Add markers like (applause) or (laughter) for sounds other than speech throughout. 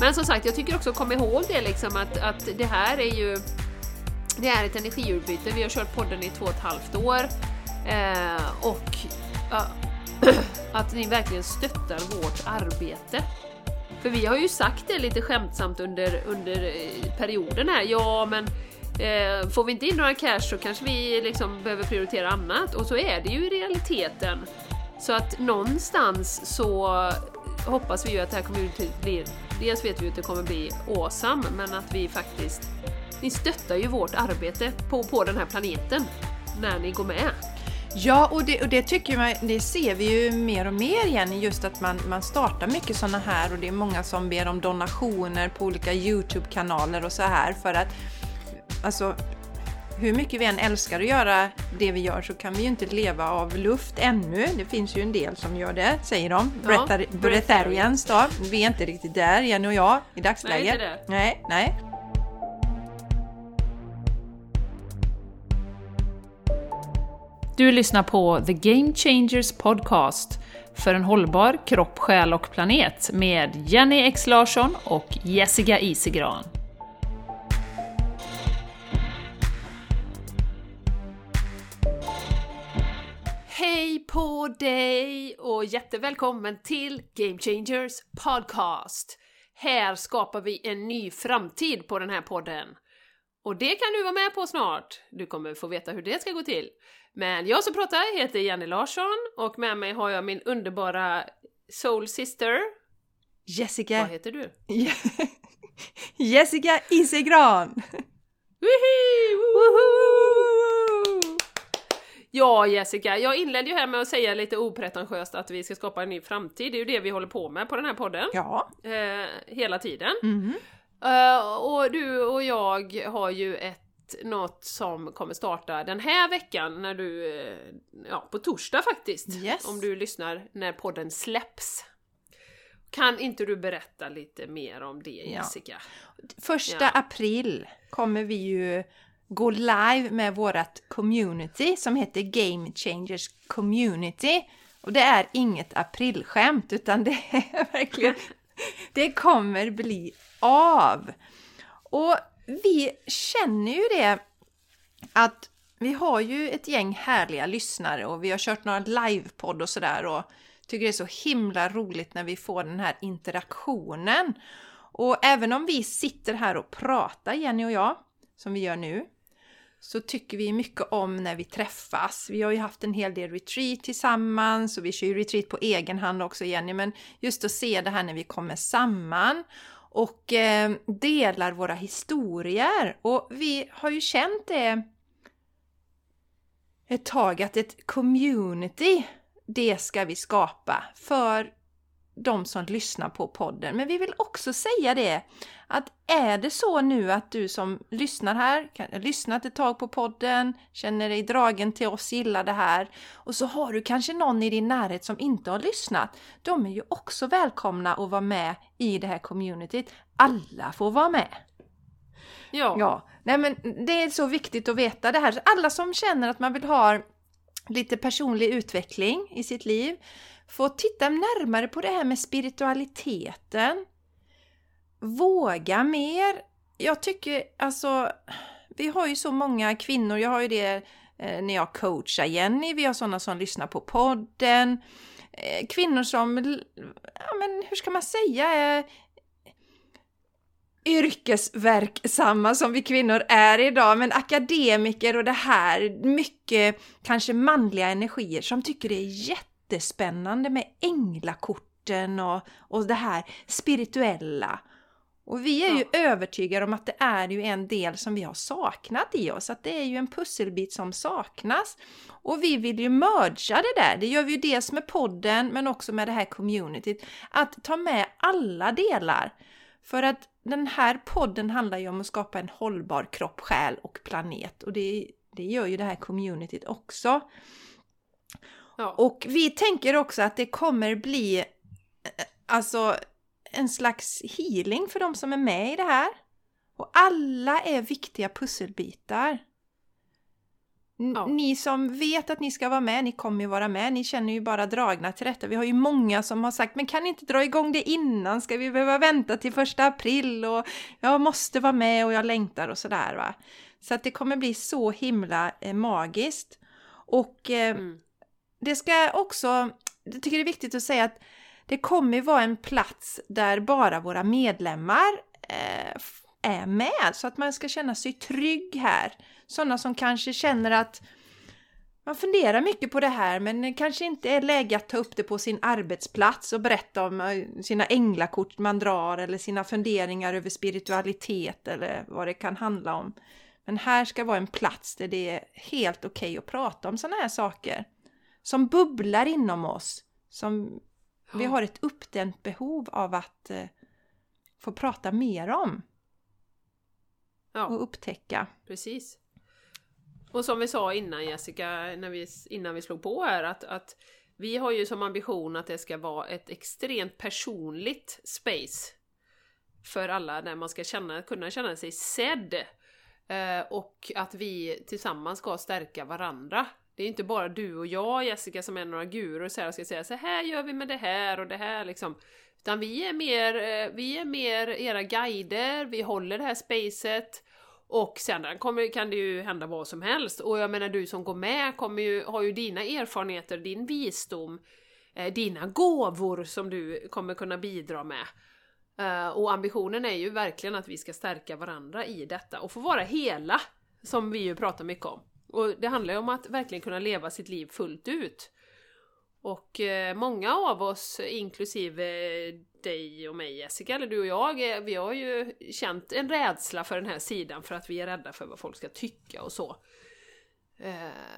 Men som sagt, jag tycker också kom ihåg det liksom att, att det här är ju det är ett energiutbyte. Vi har kört podden i två och ett halvt år eh, och äh, (clears throat) att ni verkligen stöttar vårt arbete. För vi har ju sagt det lite skämtsamt under, under eh, perioden här, ja men eh, får vi inte in några cash så kanske vi liksom behöver prioritera annat och så är det ju i realiteten. Så att någonstans så hoppas vi ju att det här communityt blir, dels vet vi att det kommer bli awesome, men att vi faktiskt, ni stöttar ju vårt arbete på, på den här planeten när ni går med. Ja, och det, och det tycker man, det ser vi ju mer och mer igen just att man, man startar mycket sådana här och det är många som ber om donationer på olika Youtube-kanaler och så här för att alltså hur mycket vi än älskar att göra det vi gör så kan vi ju inte leva av luft ännu. Det finns ju en del som gör det, säger de. Ja, Breatharians då. Vi är inte riktigt där, Jenny och jag, i dagsläget. Nej, inte det. Nej, nej. Du lyssnar på The Game Changers Podcast för en hållbar kropp, själ och planet med Jenny X Larsson och Jessica Isigran. Hej på dig och jättevälkommen till Game Changers Podcast! Här skapar vi en ny framtid på den här podden. Och det kan du vara med på snart. Du kommer få veta hur det ska gå till. Men jag som pratar heter Jenny Larsson och med mig har jag min underbara soul sister. Vad Jessica, heter du? (laughs) Jessica Isigran! Wihi! Woho! Ja Jessica, jag inledde ju här med att säga lite opretentiöst att vi ska skapa en ny framtid. Det är ju det vi håller på med på den här podden. Ja. Eh, hela tiden. Mhm. Eh, och du och jag har ju ett något som kommer starta den här veckan när du, eh, ja på torsdag faktiskt, Yes. om du lyssnar när podden släpps. Kan inte du berätta lite mer om det Ja. Jessica? Första Ja. april kommer vi ju gå live med vårt community som heter Game Changers Community. Och det är inget aprilskämt utan det är (laughs) verkligen, det kommer bli av. Och vi känner ju det att vi har ju ett gäng härliga lyssnare och vi har kört några livepodd och sådär och tycker det är så himla roligt när vi får den här interaktionen. Och även om vi sitter här och pratar, Jenny och jag, som vi gör nu, så tycker vi mycket om när vi träffas. Vi har ju haft en hel del retreat tillsammans och vi kör ju retreat på egen hand också Jenny, men just att se det här när vi kommer samman och eh, delar våra historier. Och vi har ju känt det ett tag att ett community, det ska vi skapa för de som lyssnar på podden. Men vi vill också säga det att är det så nu att du som lyssnar här, kan, lyssnat ett tag på podden, känner dig dragen till oss, gillar det här och så har du kanske någon i din närhet som inte har lyssnat. De är ju också välkomna att vara med i det här communityt. Alla får vara med. Ja. Ja, nej men det är så viktigt att veta det här. Alla som känner att man vill ha lite personlig utveckling i sitt liv Få titta närmare på det här med spiritualiteten. Våga mer. Jag tycker alltså, vi har ju så många kvinnor, jag har ju det eh, när jag coachar Jenny, vi har sådana som lyssnar på podden. Eh, kvinnor som, ja men hur ska man säga, är yrkesverksamma som vi kvinnor är idag, men akademiker och det här, mycket kanske manliga energier som tycker det är jättespännande med änglakorten och, och det här spirituella. Och vi är ju övertygade om att det är ju en del som vi har saknat i oss, att det är ju en pusselbit som saknas. Och vi vill ju mergea det där, det gör vi ju dels med podden men också med det här communityt, att ta med alla delar. För att den här podden handlar ju om att skapa en hållbar kropp, själ och planet och det, det gör ju det här communityt också. Ja. Och vi tänker också att det kommer bli eh, alltså en slags healing för de som är med i det här. Och alla är viktiga pusselbitar. Ja. Ni som vet att ni ska vara med, ni kommer ju vara med. Ni känner ju bara dragna till detta. Vi har ju många som har sagt, men kan ni inte dra igång det innan? Ska vi behöva vänta till första april? Och jag måste vara med och jag längtar och sådär va. Så att det kommer bli så himla eh, magiskt. Och eh, Mm det ska också, jag tycker det är viktigt att säga att det kommer vara en plats där bara våra medlemmar eh, är med så att man ska känna sig trygg här. Sådana som kanske känner att man funderar mycket på det här men det kanske inte är läge att ta upp det på sin arbetsplats och berätta om eh, sina änglakort man drar eller sina funderingar över spiritualitet eller vad det kan handla om. Men här ska vara en plats där det är helt okej att prata om sådana här saker. Som bubblar inom oss. Som vi Ja. har ett uppdämt behov av att eh, få prata mer om Ja. och upptäcka. Precis. Och som vi sa innan Jessica, när vi, innan vi slog på här, att, att vi har ju som ambition att det ska vara ett extremt personligt space för alla där man ska känna, kunna känna sig sedd. Eh, och att vi tillsammans ska stärka varandra. Det är inte bara du och jag Jessica som är några guror så här, och ska säga så här gör vi med det här och det här liksom. Utan vi är mer, eh, vi är mer era guider, vi håller det här spacet och sen kommer, kan det ju hända vad som helst. Och jag menar du som går med kommer ju, har ju dina erfarenheter, din visdom, eh, dina gåvor som du kommer kunna bidra med. Eh, och ambitionen är ju verkligen att vi ska stärka varandra i detta och få vara hela, som vi ju pratar mycket om. Och det handlar ju om att verkligen kunna leva sitt liv fullt ut. Och eh, många av oss, inklusive dig och mig Jessica, eller du och jag, eh, vi har ju känt en rädsla för den här sidan för att vi är rädda för vad folk ska tycka och så. Eh,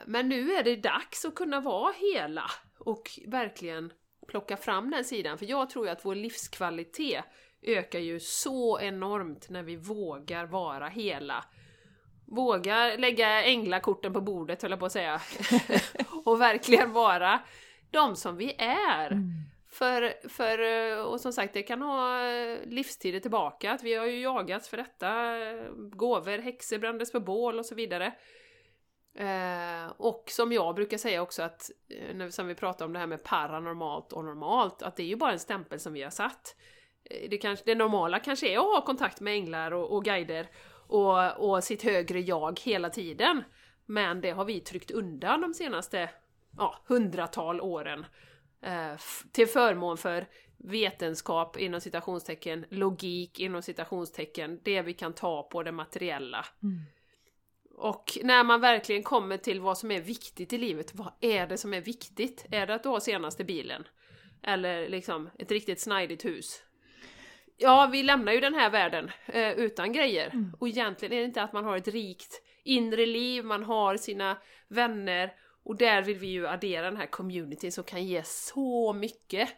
men nu är det dags att kunna vara hela och verkligen plocka fram den sidan, för jag tror ju att vår livskvalitet ökar ju så enormt när vi vågar vara hela. Våga lägga änglakorten på bordet höll jag på att säga. (laughs) och verkligen vara de som vi är. För, för, eh, och som sagt, det kan ha livstider tillbaka, att vi har ju jagats för detta, gåvor, häxor brändes på bål och så vidare. Eh, och som jag brukar säga också att, eh, när, som vi pratar om det här med paranormalt och normalt, att det är ju bara en stämpel som vi har satt. Eh, Det, kanske, det normala kanske är att ha kontakt med änglar och, och guider och, och sitt högre jag hela tiden. Men det har vi tryckt undan de senaste ja, hundratal åren. Eh, till förmån för vetenskap inom citationstecken, logik inom citationstecken, det vi kan ta på det materiella. Och när man verkligen kommer till vad som är viktigt i livet, vad är det som är viktigt? Är det att du har senaste bilen? Eller liksom ett riktigt snajdigt hus? Ja, vi lämnar ju den här världen eh, utan grejer. Och egentligen är det inte att man har ett rikt inre liv, man har sina vänner och där vill vi ju addera den här communityn som kan ge så mycket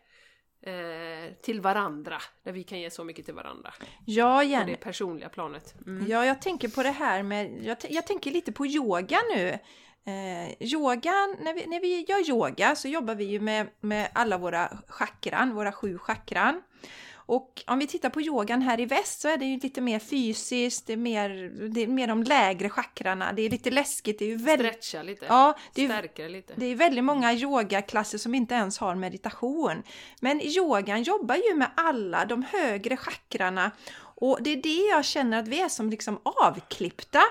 eh, till varandra. Där vi kan ge så mycket till varandra. Ja, På Jenny. det personliga planet. Mm. Ja, jag tänker på det här med, jag, jag tänker lite på yoga nu. Eh, yogan, när vi, när vi gör yoga så jobbar vi ju med, med alla våra chakran, våra sju chakran. Och om vi tittar på yogan här i väst så är det ju lite mer fysiskt, det är mer, det är mer de lägre chakrarna, det är lite läskigt, det är ju väldigt... Stretcha lite. Ja, det är, Stärka lite. det är väldigt många yogaklasser som inte ens har meditation. Men yogan jobbar ju med alla de högre chakrarna och det är det jag känner att vi är som liksom avklippta.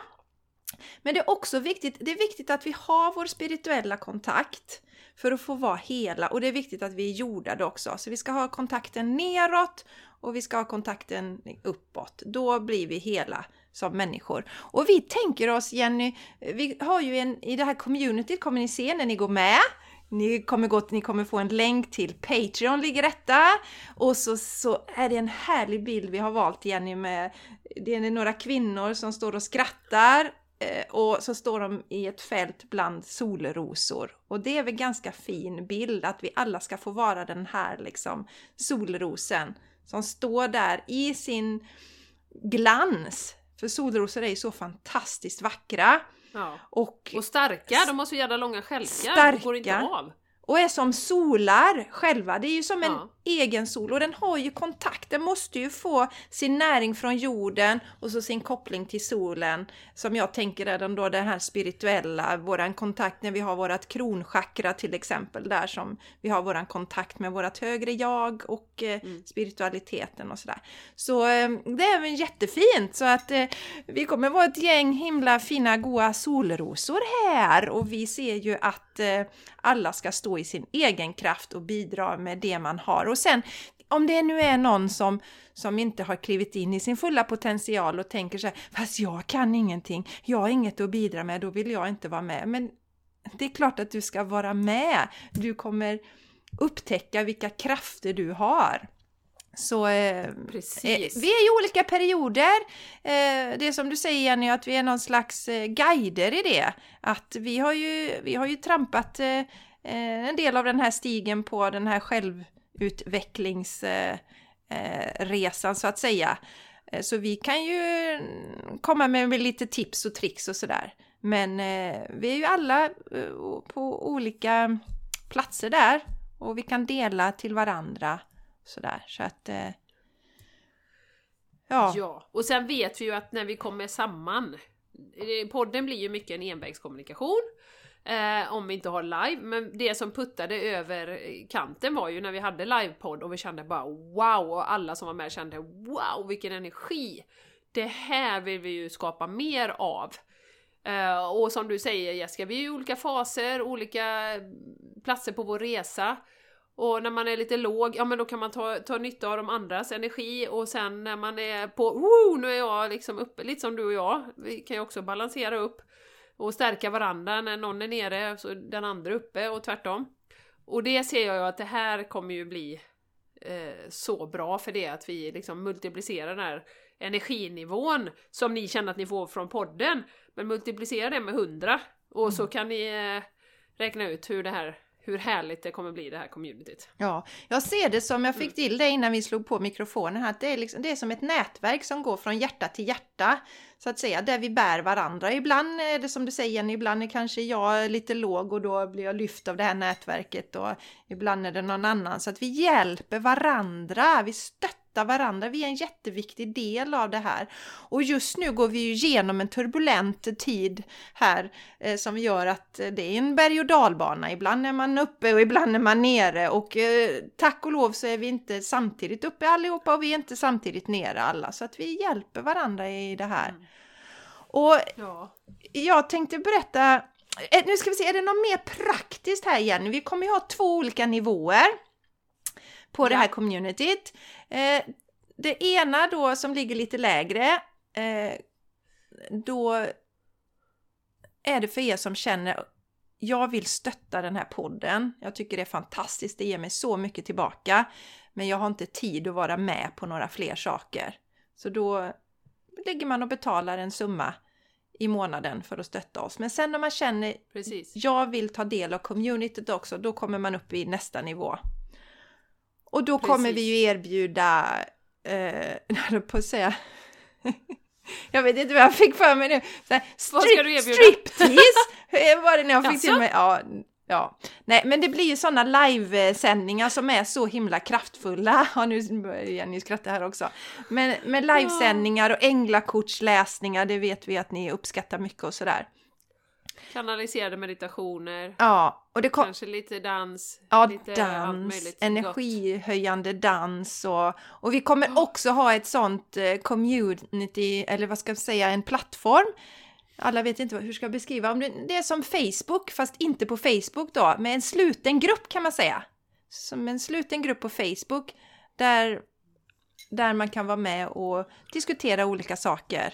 Men det är också viktigt, det är viktigt att vi har vår spirituella kontakt för att få vara hela och det är viktigt att vi är jordade också. Så vi ska ha kontakten neråt och vi ska ha kontakten uppåt. Då blir vi hela som människor. Och vi tänker oss, Jenny, vi har ju en, i det här communityt kommer ni se när ni går med, ni kommer, gå, ni kommer få en länk till Patreon, ligger detta. Och så, så är det en härlig bild vi har valt Jenny med, det är några kvinnor som står och skrattar och så står de i ett fält bland solrosor. Och det är väl ganska fin bild att vi alla ska få vara den här liksom solrosen som står där i sin glans. För solrosor är ju så fantastiskt vackra. Ja. Och, Och starka, de har så jävla långa stjälkar. Starka. De går inte av. och är som solar själva. Det är ju som en Ja. egen sol och den har ju kontakt. Den måste ju få sin näring från jorden och så sin koppling till solen. Som jag tänker är den då den här spirituella, våran kontakt när vi har vårat kronchakra till exempel. Där som vi har våran kontakt med vårat högre jag och eh, spiritualiteten och sådär. Så eh, det är väl jättefint så att eh, vi kommer vara ett gäng himla fina goa solrosor här och vi ser ju att eh, alla ska stå i sin egen kraft och bidra med det man har. Och sen om det nu är någon som, som inte har klivit in i sin fulla potential och tänker så här, fast jag kan ingenting, jag har inget att bidra med, då vill jag inte vara med. Men det är klart att du ska vara med. Du kommer upptäcka vilka krafter du har. Så eh, Precis. Eh, vi är i olika perioder. Eh, det som du säger Jenny, att vi är någon slags eh, guider i det. Att vi har ju, vi har ju trampat eh, Eh, en del av den här stigen på den här självutvecklingsresan så att säga. Eh, så vi kan ju komma med, lite tips och tricks och sådär. Men eh, vi är ju alla på olika platser där och vi kan dela till varandra. Sådär, så att... Ja. Ja, och sen vet vi ju att när vi kommer samman, podden blir ju mycket en envägskommunikation, eh, om vi inte har live, men det som puttade över kanten var ju när vi hade livepodd och vi kände bara wow, och alla som var med kände wow, vilken energi! Det här vill vi ju skapa mer av. Eh, och som du säger Jessica, vi är i olika faser, olika platser på vår resa. Och när man är lite låg, ja men då kan man ta, ta nytta av de andras energi och sen när man är på, oh, nu är jag liksom uppe, lite som du och jag, vi kan ju också balansera upp och stärka varandra när någon är nere så den andra uppe och tvärtom. Och det ser jag ju att det här kommer ju bli eh, så bra för det att vi liksom multiplicerar den här energinivån som ni känner att ni får från podden, men multiplicera det med 100 och så kan ni eh, räkna ut hur det här hur härligt det kommer bli det här communityt. Ja, jag ser det som, jag fick till det innan vi slog på mikrofonen här, att det är, liksom, det är som ett nätverk som går från hjärta till hjärta, så att säga, där vi bär varandra. Ibland är det som du säger Jenny, ibland är kanske jag lite låg och då blir jag lyft av det här nätverket och ibland är det någon annan. Så att vi hjälper varandra, vi stöttar varandra, vi är en jätteviktig del av det här. Och just nu går vi ju igenom en turbulent tid här eh, som gör att eh, det är en berg och dalbana. Ibland är man uppe och ibland är man nere och eh, tack och lov så är vi inte samtidigt uppe allihopa och vi är inte samtidigt nere alla så att vi hjälper varandra i det här. Och Ja. jag tänkte berätta, eh, nu ska vi se, är det något mer praktiskt här igen? Vi kommer ju ha två olika nivåer på det Ja. här communityt. Eh, det ena då som ligger lite lägre, eh, då är det för er som känner jag vill stötta den här podden. Jag tycker det är fantastiskt, det ger mig så mycket tillbaka. Men jag har inte tid att vara med på några fler saker. Så då ligger man och betalar en summa i månaden för att stötta oss. Men sen när man känner Precis. jag vill ta del av communityt också, då kommer man upp i nästa nivå. Och då kommer vi Precis. ju erbjuda, eh, (laughs) på att säga, jag vet inte vad jag fick för mig nu. Här, strip- du erbjuda? Striptease var det när jag fick till mig. Ja, ja. Nej, men det blir ju sådana livesändningar som är så himla kraftfulla. (laughs) Ja, nu börjar Jenny skratta här också. Men med livesändningar och änglakortsläsningar, det vet vi att ni uppskattar mycket och sådär. Kanaliserade meditationer, Ja, och det kom, kanske lite dans, Ja, lite dans, gott. energihöjande dans och, och vi kommer också ha ett sånt eh, community, eller vad ska jag säga, en plattform. Alla vet inte hur ska jag beskriva, om det, det är som Facebook fast inte på Facebook då, med en sluten grupp kan man säga. Som en sluten grupp på Facebook där, där man kan vara med och diskutera olika saker.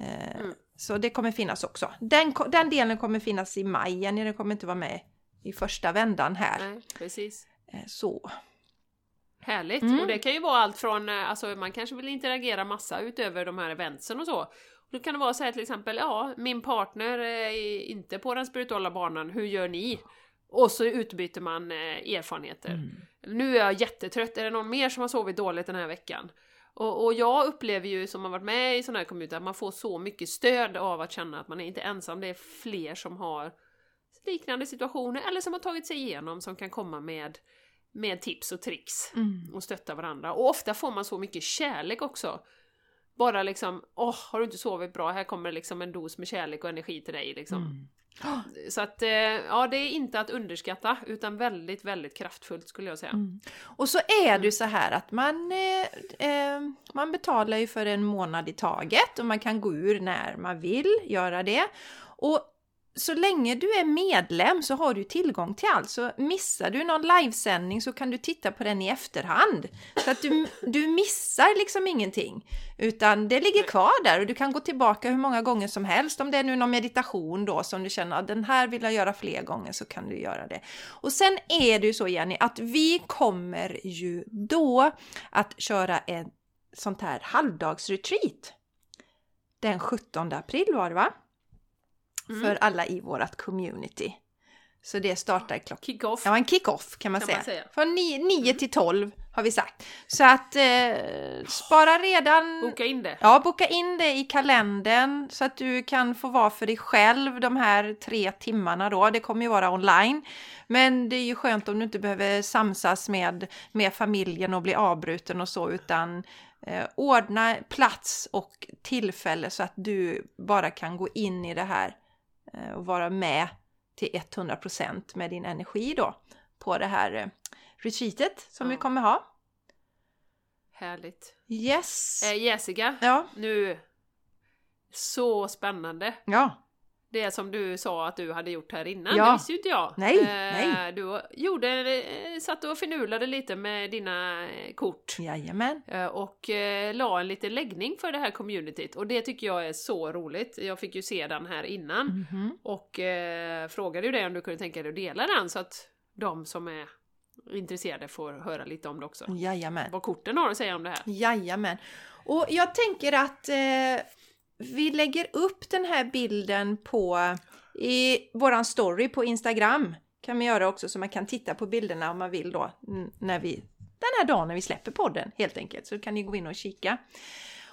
Eh, Mm. Så det kommer finnas också. Den, den delen kommer finnas i maj, Jenny, den kommer inte vara med i första vändan här. Nej, precis. Eh, Så. Härligt! Mm. Och det kan ju vara allt från, eh, alltså man kanske vill interagera massa utöver de här eventsen och så. Då kan det vara så här till exempel, ja, min partner är inte på den spirituella banan, hur gör ni? Och så utbyter man eh, erfarenheter. Mm. Nu är jag jättetrött, är det någon mer som har sovit dåligt den här veckan? Och, och jag upplever ju som har varit med i sådana här community att man får så mycket stöd av att känna att man är inte ensam, det är fler som har liknande situationer eller som har tagit sig igenom som kan komma med, med tips och tricks Mm. och stötta varandra. Och ofta får man så mycket kärlek också. Bara liksom, åh, har du inte sovit bra? Här kommer liksom en dos med kärlek och energi till dig liksom. Mm. (gasps) Så att, eh, ja det är inte att underskatta utan väldigt, väldigt kraftfullt skulle jag säga. Mm. Och så är det ju så här att man, eh, eh, man betalar ju för en månad i taget och man kan gå ur när man vill göra det. Och så länge du är medlem så har du tillgång till allt. Så missar du någon livesändning så kan du titta på den i efterhand. Så att du, du missar liksom ingenting. Utan det ligger kvar där och du kan gå tillbaka hur många gånger som helst. Om det är nu någon meditation då som du känner att den här vill jag göra fler gånger så kan du göra det. Och sen är det ju så Jenny att vi kommer ju då att köra ett sånt här halvdagsretreat. Den 17 april var det va? Mm. För alla i vårat community. Så det startar klockan Kick-off. Ja, en kick-off kan man Kan säga. man säga. Från 9 till 12 har vi sagt. Så att eh, spara redan... Boka in det. Ja, boka in det i kalendern så att du kan få vara för dig själv de här tre timmarna då. Det kommer ju vara online. Men det är ju skönt om du inte behöver samsas med, med familjen och bli avbruten och så utan eh, ordna plats och tillfälle så att du bara kan gå in i det här och vara med till 100% med din energi då på det här eh, retreatet som Ja. vi kommer ha. Härligt. Yes! Eh, Jessica, Ja, nu. Så spännande. ja. Det som du sa att du hade gjort här innan, Ja. det visste ju inte jag. Nej, Eh, nej. Du gjorde, eh, satt och finurlade lite med dina eh, kort. Jajamän. Eh, Och eh, la en liten läggning för det här communityt och det tycker jag är så roligt. Jag fick ju se den här innan Mhm. och eh, frågade ju dig om du kunde tänka dig att dela den så att de som är intresserade får höra lite om det också. Jajamän. Vad korten har att säga om det här. Jajamän. Och jag tänker att eh, vi lägger upp den här bilden på i våran story på Instagram. Kan vi göra också så man kan titta på bilderna om man vill då när vi den här dagen när vi släpper podden helt enkelt. Så kan ni gå in och kika.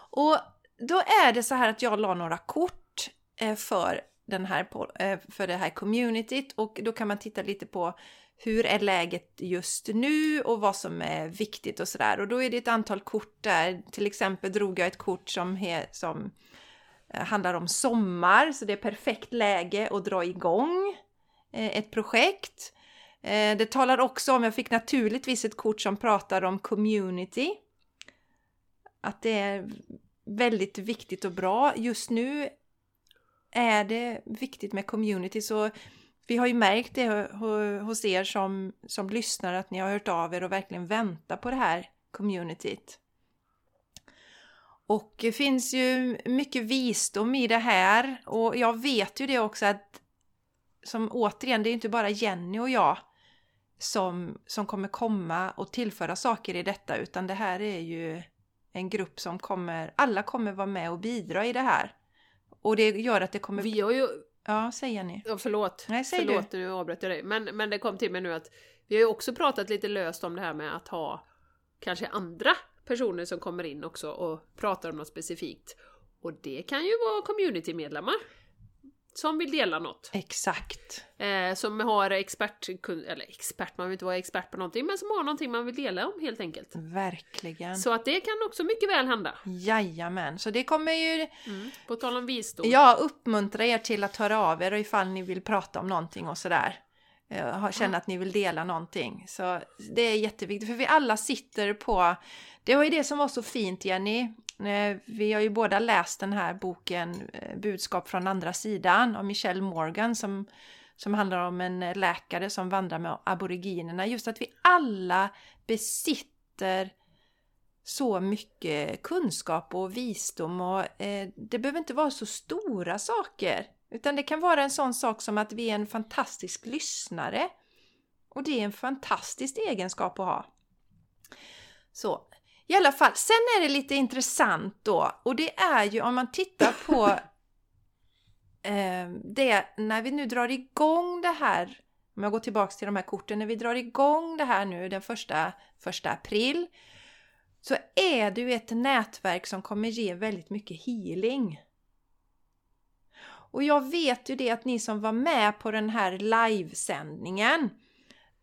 Och då är det så här att jag la några kort eh, för den här eh, för det här communityt och då kan man titta lite på hur är läget just nu och vad som är viktigt och sådär. Och då är det ett antal kort där. Till exempel drog jag ett kort som, he, som eh, Eh, handlar om sommar, så det är perfekt läge att dra igång eh, ett projekt. Eh, det talar också om, jag fick naturligtvis ett kort som pratar om community. Att det är väldigt viktigt och bra. Just nu är det viktigt med community så vi har ju märkt det hos er som, som lyssnar att ni har hört av er och verkligen väntar på det här communityt. Och det finns ju mycket visdom i det här och jag vet ju det också att som återigen, det är inte bara Jenny och jag som, som kommer komma och tillföra saker i detta utan det här är ju en grupp som kommer, alla kommer vara med och bidra i det här. Och det gör att det kommer... Vi har ju, Ja, säg Jenny. ja, förlåt, Nej, säg förlåt nu avbröt jag dig, men, men det kom till mig nu att vi har ju också pratat lite löst om det här med att ha kanske andra personer som kommer in också och pratar om något specifikt. Och det kan ju vara communitymedlemmar som vill dela något. Exakt. Eh, som har expert, eller expert, man vill inte vara expert på någonting, men som har någonting man vill dela om helt enkelt. Verkligen. Så att det kan också mycket väl hända. Jajamän, så det kommer ju Mm. På tal om visdom. jag uppmuntra er till att höra av er och ifall ni vill prata om någonting och sådär. Eh, Känna att ni vill dela någonting. Så det är jätteviktigt, för vi alla sitter på... Det var ju det som var så fint Jenny. Eh, Vi har ju båda läst den här boken eh, Budskap från andra sidan av Michelle Morgan som, som handlar om en läkare som vandrar med aboriginerna. Just att vi alla besitter så mycket kunskap och visdom och eh, det behöver inte vara så stora saker. Utan det kan vara en sån sak som att vi är en fantastisk lyssnare. Och det är en fantastisk egenskap att ha. Så, i alla fall. Sen är det lite intressant då och det är ju om man tittar på (laughs) eh, det när vi nu drar igång det här om jag går tillbaks till de här korten, när vi drar igång det här nu den första, första april så är det ju ett nätverk som kommer ge väldigt mycket healing. Och jag vet ju det att ni som var med på den här livesändningen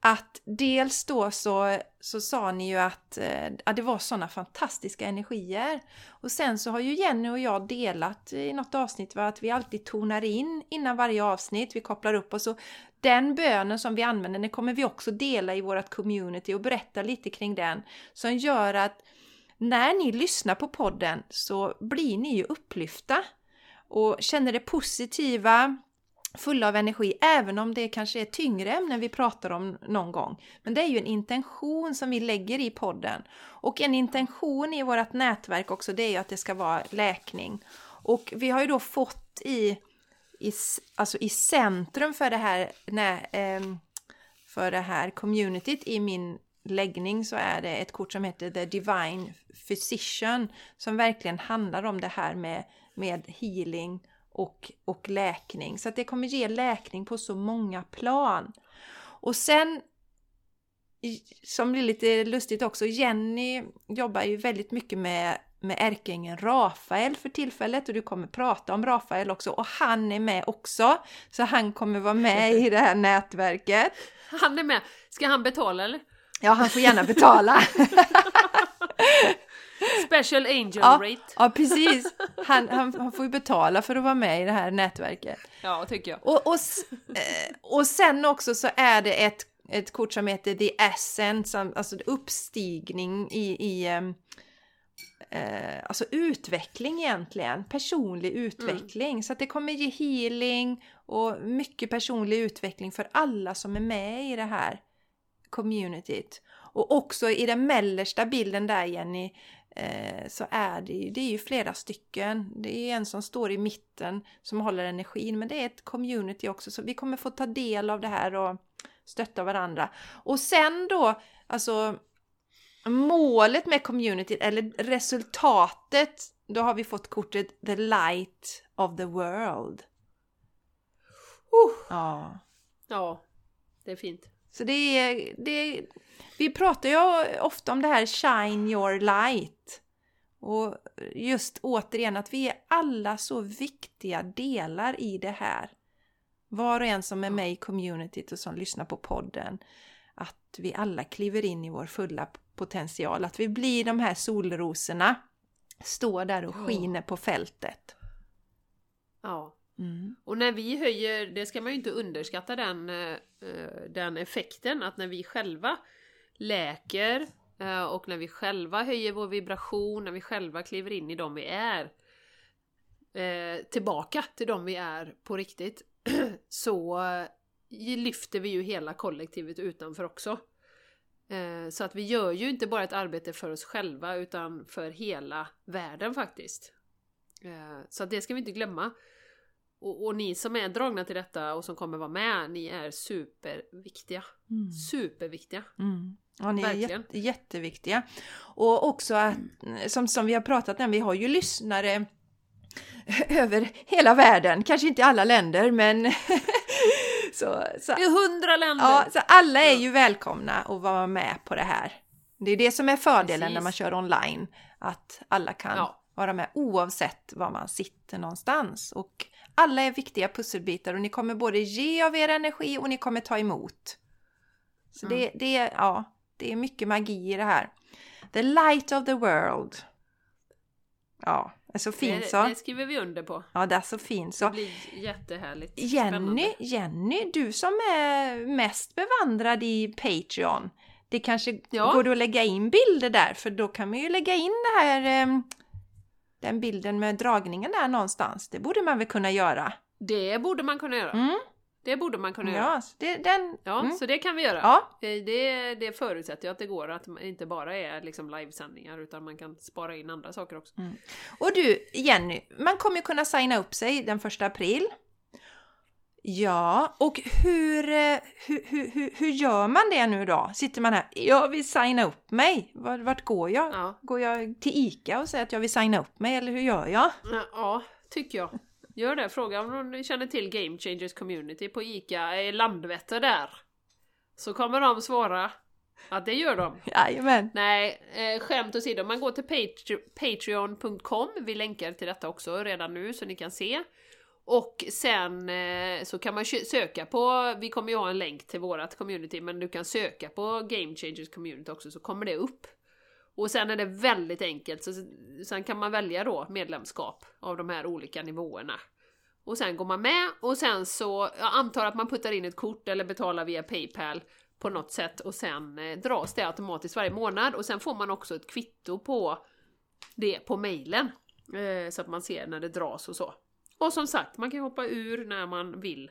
att dels då så, så sa ni ju att eh, att det var sådana fantastiska energier. Och sen så har ju Jenny och jag delat i något avsnitt va, att vi alltid tonar in innan varje avsnitt. Vi kopplar upp oss och den bönen som vi använder den kommer vi också dela i vårt community och berätta lite kring den. Som gör att när ni lyssnar på podden så blir ni ju upplyfta och känner det positiva, fulla av energi, även om det kanske är tyngre ämnen vi pratar om någon gång. Men det är ju en intention som vi lägger i podden. Och en intention i vårt nätverk också, det är ju att det ska vara läkning. Och vi har ju då fått i, i, alltså i centrum för det här, nej, ehm, för det här communityt i min läggning så är det ett kort som heter The Divine Physician som verkligen handlar om det här med, med healing och, och läkning. Så att det kommer ge läkning på så många plan. Och sen, som blir lite lustigt också, Jenny jobbar ju väldigt mycket med, med ärkeängeln Rafael för tillfället och du kommer prata om Rafael också och han är med också. Så han kommer vara med i det här nätverket. Han är med. Ska han betala eller? Ja, han får gärna betala. (laughs) Special angel ja, rate. Ja, precis. Han, han, han, får ju betala för att vara med i det här nätverket. Ja, tycker jag. Och, och, eh, och sen också så är det ett, ett kort som heter The Essence, alltså uppstigning i, i ehm, eh, alltså utveckling egentligen, personlig utveckling. Mm. Så att det kommer ge healing och mycket personlig utveckling för alla som är med i det här communityt. Och också i den mellersta bilden där Jenny, eh, så är det ju, det är ju flera stycken. Det är en som står i mitten som håller energin, men det är ett community också, så vi kommer få ta del av det här och stötta varandra. Och sen då, alltså målet med community, eller resultatet, då har vi fått kortet The Light of the World. Uh. Ja. Ja, det är fint. Så det är, det är, vi pratar ju ofta om det här shine your light. Och just återigen att vi är alla så viktiga delar i det här. Var och en som är med i communityt och som lyssnar på podden. Att vi alla kliver in i vår fulla potential. Att vi blir de här solrosorna. Står där och skiner på fältet. Ja. Mm. Och när vi höjer, det ska man ju inte underskatta den, eh, eh, den effekten, att när vi själva läker eh, och när vi själva höjer vår vibration, när vi själva kliver in i dem vi är, tillbaka till dem vi är på riktigt, (clears throat) så lyfter vi ju hela kollektivet utanför också. Så att vi gör ju inte bara ett arbete för oss själva utan för hela världen faktiskt. Så att det ska vi inte glömma. Och, och, ni som är dragna till detta och som kommer vara med, ni är superviktiga. Mm. Superviktiga. Mm. Ja, ni Verkligen. är jätte, jätteviktiga. Och också att, som, som vi har pratat om, vi har ju lyssnare (laughs) över hela världen, kanske inte alla länder men (laughs) så, så, I hundra länder! Ja, så alla är ju välkomna att vara med på det här. Det är det som är fördelen Precis. när man kör online, att alla kan ja. vara med oavsett var man sitter någonstans. Och alla är viktiga pusselbitar och ni kommer både ge av er energi och ni kommer ta emot. Så mm. det, det, är, ja, det är mycket magi i det här. The light of the world. Ja, det är så fint det, så. Det skriver vi under på. Ja, det är så fint så. Det blir jättehärligt. Jenny, Spännande. Jenny, du som är mest bevandrad i Patreon. Det kanske ja. går att lägga in bilder där för då kan man ju lägga in det här eh, den bilden med dragningen där någonstans. Det borde man väl kunna göra? Det borde man kunna göra. Mm. Det borde man kunna ja, göra. Det, den, ja, mm. så det kan vi göra. Ja. Eh, det, det förutsätter ju att det går, att det inte bara är liksom livesändningar utan man kan spara in andra saker också. Mm. Och du Jenny, man kommer ju kunna signa upp sig den första april. Ja, och hur, eh, hur, hur, hur, gör man det nu då? Sitter man här, jag vill signa upp mig. Vart, vart går jag? Ja. Går jag till ICA och säger att jag vill signa upp mig eller hur gör jag? Ja, tycker jag. Gör det. Fråga om du känner till Game Changers Community på ICA i Landvetter där. Så kommer de svara att det gör de. Jajamän. Nej, eh, skämt åsido. Man går till patreon.com. Vi länkar till detta också redan nu så ni kan se. Och sen eh, så kan man söka på, vi kommer ju ha en länk till vårat community, men du kan söka på Game Changers Community också så kommer det upp. Och sen är det väldigt enkelt, så sen kan man välja då medlemskap av de här olika nivåerna. Och sen går man med och sen så, jag antar att man puttar in ett kort eller betalar via Paypal på något sätt och sen eh, dras det automatiskt varje månad och sen får man också ett kvitto på det på mejlen. Eh, så att man ser när det dras och så. Och som sagt, man kan hoppa ur när man vill.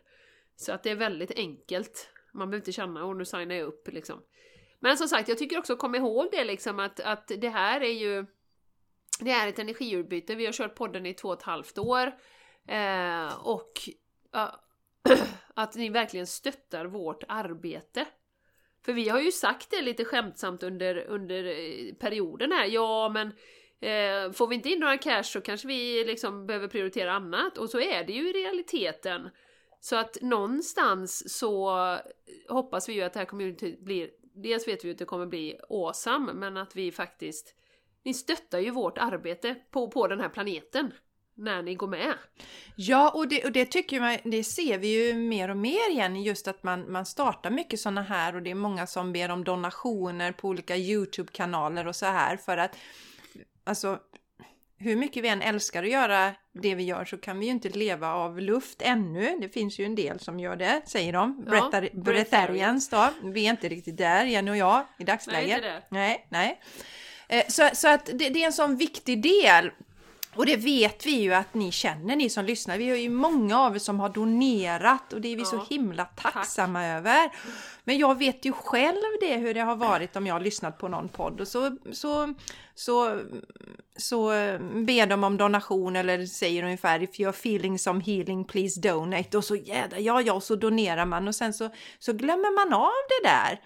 Så att det är väldigt enkelt. Man behöver inte känna, och nu signar jag upp liksom. Men som sagt, jag tycker också kom ihåg det liksom att, att det här är ju det är ett energiutbyte. Vi har kört podden i två och ett halvt år. Eh, och ja, (clears throat) att ni verkligen stöttar vårt arbete. För vi har ju sagt det lite skämtsamt under, under eh, perioden här. Ja, men eh, får vi inte in några cash så kanske vi liksom behöver prioritera annat. Och så är det ju i realiteten. Så att någonstans så hoppas vi ju att det här communityt blir... Dels vet vi att det kommer bli awesome, men att vi faktiskt... Ni stöttar ju vårt arbete på, på den här planeten när ni går med. Ja, och det, och det tycker man, det ser vi ju mer och mer igen, just att man, man startar mycket sådana här och det är många som ber om donationer på olika YouTube-kanaler och så här för att alltså hur mycket vi än älskar att göra det vi gör så kan vi ju inte leva av luft ännu. Det finns ju en del som gör det, säger de. Ja, Breatharians då. Vi är inte riktigt där, Jenny och jag, i dagsläget. Nej. Nej, nej. Eh, Så, så att det, det är en sån viktig del. Och det vet vi ju att ni känner, ni som lyssnar. Vi har ju många av er som har donerat och det är vi Ja, så himla tacksamma över. Men jag vet ju själv det hur det har varit om jag har lyssnat på någon podd och så, så, så, så ber de om donation eller säger ungefär if you're feeling some healing please donate och så jädra ja ja och så donerar man och sen så, så glömmer man av det där.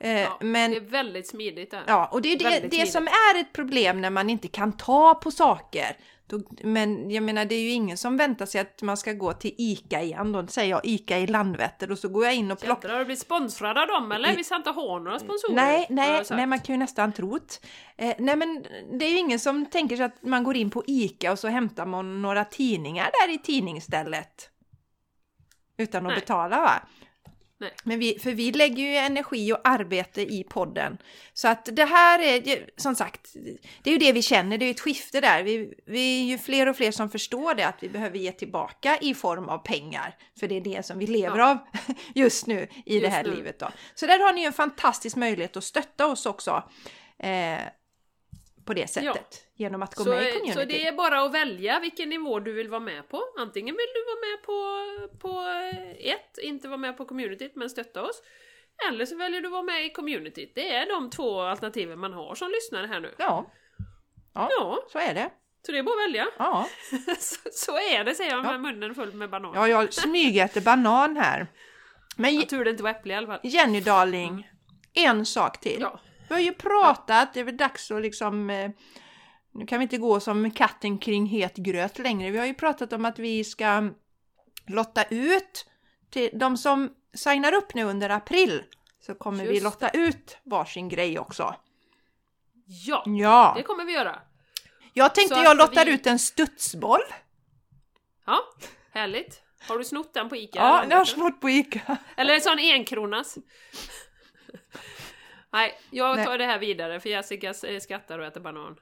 Eh, Ja, men Det är väldigt smidigt där. Ja, och det är det, det som är ett problem när man inte kan ta på saker. Då, men jag menar, det är ju ingen som väntar sig att man ska gå till ICA igen. Då säger jag ICA i Landvetter och så går jag in och plockar... Har du blivit sponsrad av dem eller? Vi ska inte ha några sponsorer. Nej, nej, nej, man kan ju nästan trott. Eh, nej, men det är ju ingen som tänker sig att man går in på ICA och så hämtar man några tidningar där i tidningsstället. Utan att Nej. betala va? Nej. Men vi, för vi lägger ju energi och arbete i podden. Så att det här är ju, som sagt, det är ju det vi känner, det är ju ett skifte där. Vi, vi är ju fler och fler som förstår det, att vi behöver ge tillbaka i form av pengar. För det är det som vi lever Ja. av (laughs) just nu i det Just här nu. livet då. Så där har ni ju en fantastisk möjlighet att stötta oss också. Eh, på det sättet. Genom att gå så, med i community. så det är bara att välja vilken nivå du vill vara med på. Antingen vill du vara med på, på ett, inte vara med på communityt men stötta oss. Eller så väljer du att vara med i communityt. Det är de två alternativen man har som lyssnare här nu. Ja. ja, Ja, så är det. så det är bara att välja. Ja. (laughs) så, så är det säger jag Ja. med munnen full med banan. ja, jag smygäter banan här. Men Jag tur det inte var äpple i alla fall. Jenny Darling, en sak till. Ja. Vi har ju pratat, det är väl dags att liksom... Eh, nu kan vi inte gå som katten kring het gröt längre. Vi har ju pratat om att vi ska lotta ut till de som signar upp nu under april. Så kommer vi Just lotta ut varsin grej också. Ja, Ja! det kommer vi göra. Jag tänkte så jag lottar vi- ut en studsboll. Ja, härligt. Har du snott den på Ica? Ja, jag har snott på Ica. Eller en sån enkronas. Nej, jag Nej. tar det här vidare för Jessica eh, skrattar och äter banan.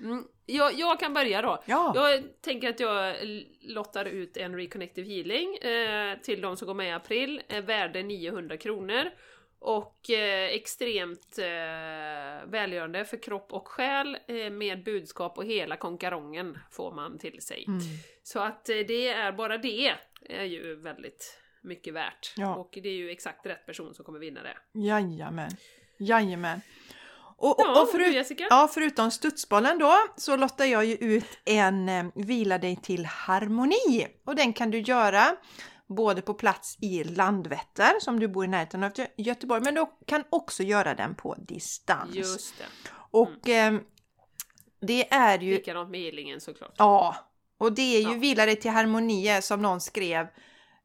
Mm. Jag, jag kan börja då. Ja. Jag tänker att jag lottar ut en Reconnective Healing eh, till de som går med i april, eh, värde 900 kronor. Och eh, extremt eh, välgörande för kropp och själ eh, med budskap och hela konkarongen får man till sig. Mm. Så att eh, det är bara det är ju väldigt mycket värt. Ja. Och det är ju exakt rätt person som kommer vinna det. Jajamän. Jajamän. Och, Ja, och förut, Jessica? ja, förutom studsbollen då så lottar jag ju ut en eh, Vila dig till harmoni. Och den kan du göra både på plats i Landvetter som du bor i närheten av Gö- Göteborg men du kan också göra den på distans. Just det. Och eh, det är ju Likadant med healingen såklart. Ja, och det är ju Ja. Vila dig till harmoni som någon skrev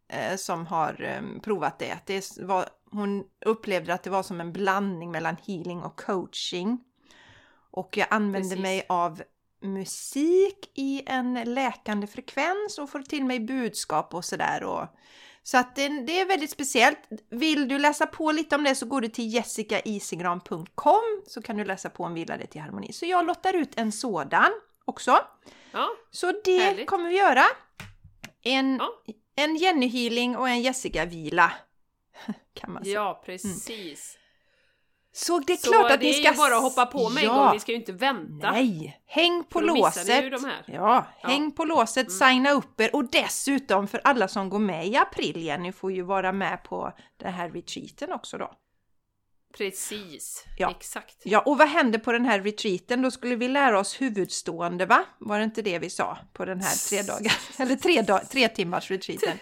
eh, som har eh, provat det. Det var, hon upplevde att det var som en blandning mellan healing och coaching. Och jag använde Precis. mig av musik i en läkande frekvens och får till mig budskap och sådär. Så att det, det är väldigt speciellt. Vill du läsa på lite om det så går du till jessicaisigran.com så kan du läsa på om Vila det till harmoni. Så jag lottar ut en sådan också. Ja, Så det Härligt. kommer vi göra. En, Ja. en Jenny-healing och en Jessica-vila. Kan man säga. ja precis. Så det är Så klart att det ni är ska... ju bara att hoppa på en ja. gång, vi ska ju inte vänta. Nej! Häng på ni låset! Ja, Ja. Mm. häng på låset, signa upp er och dessutom för alla som går med i april, Jenny får ju vara med på den här retreaten också då. Precis, Ja. exakt. Ja, och vad händer på den här retreaten? Då skulle vi lära oss huvudstående, va? Var det inte det vi sa på den här tre dagar (laughs) eller tre, dag, (laughs) tre timmars retreaten?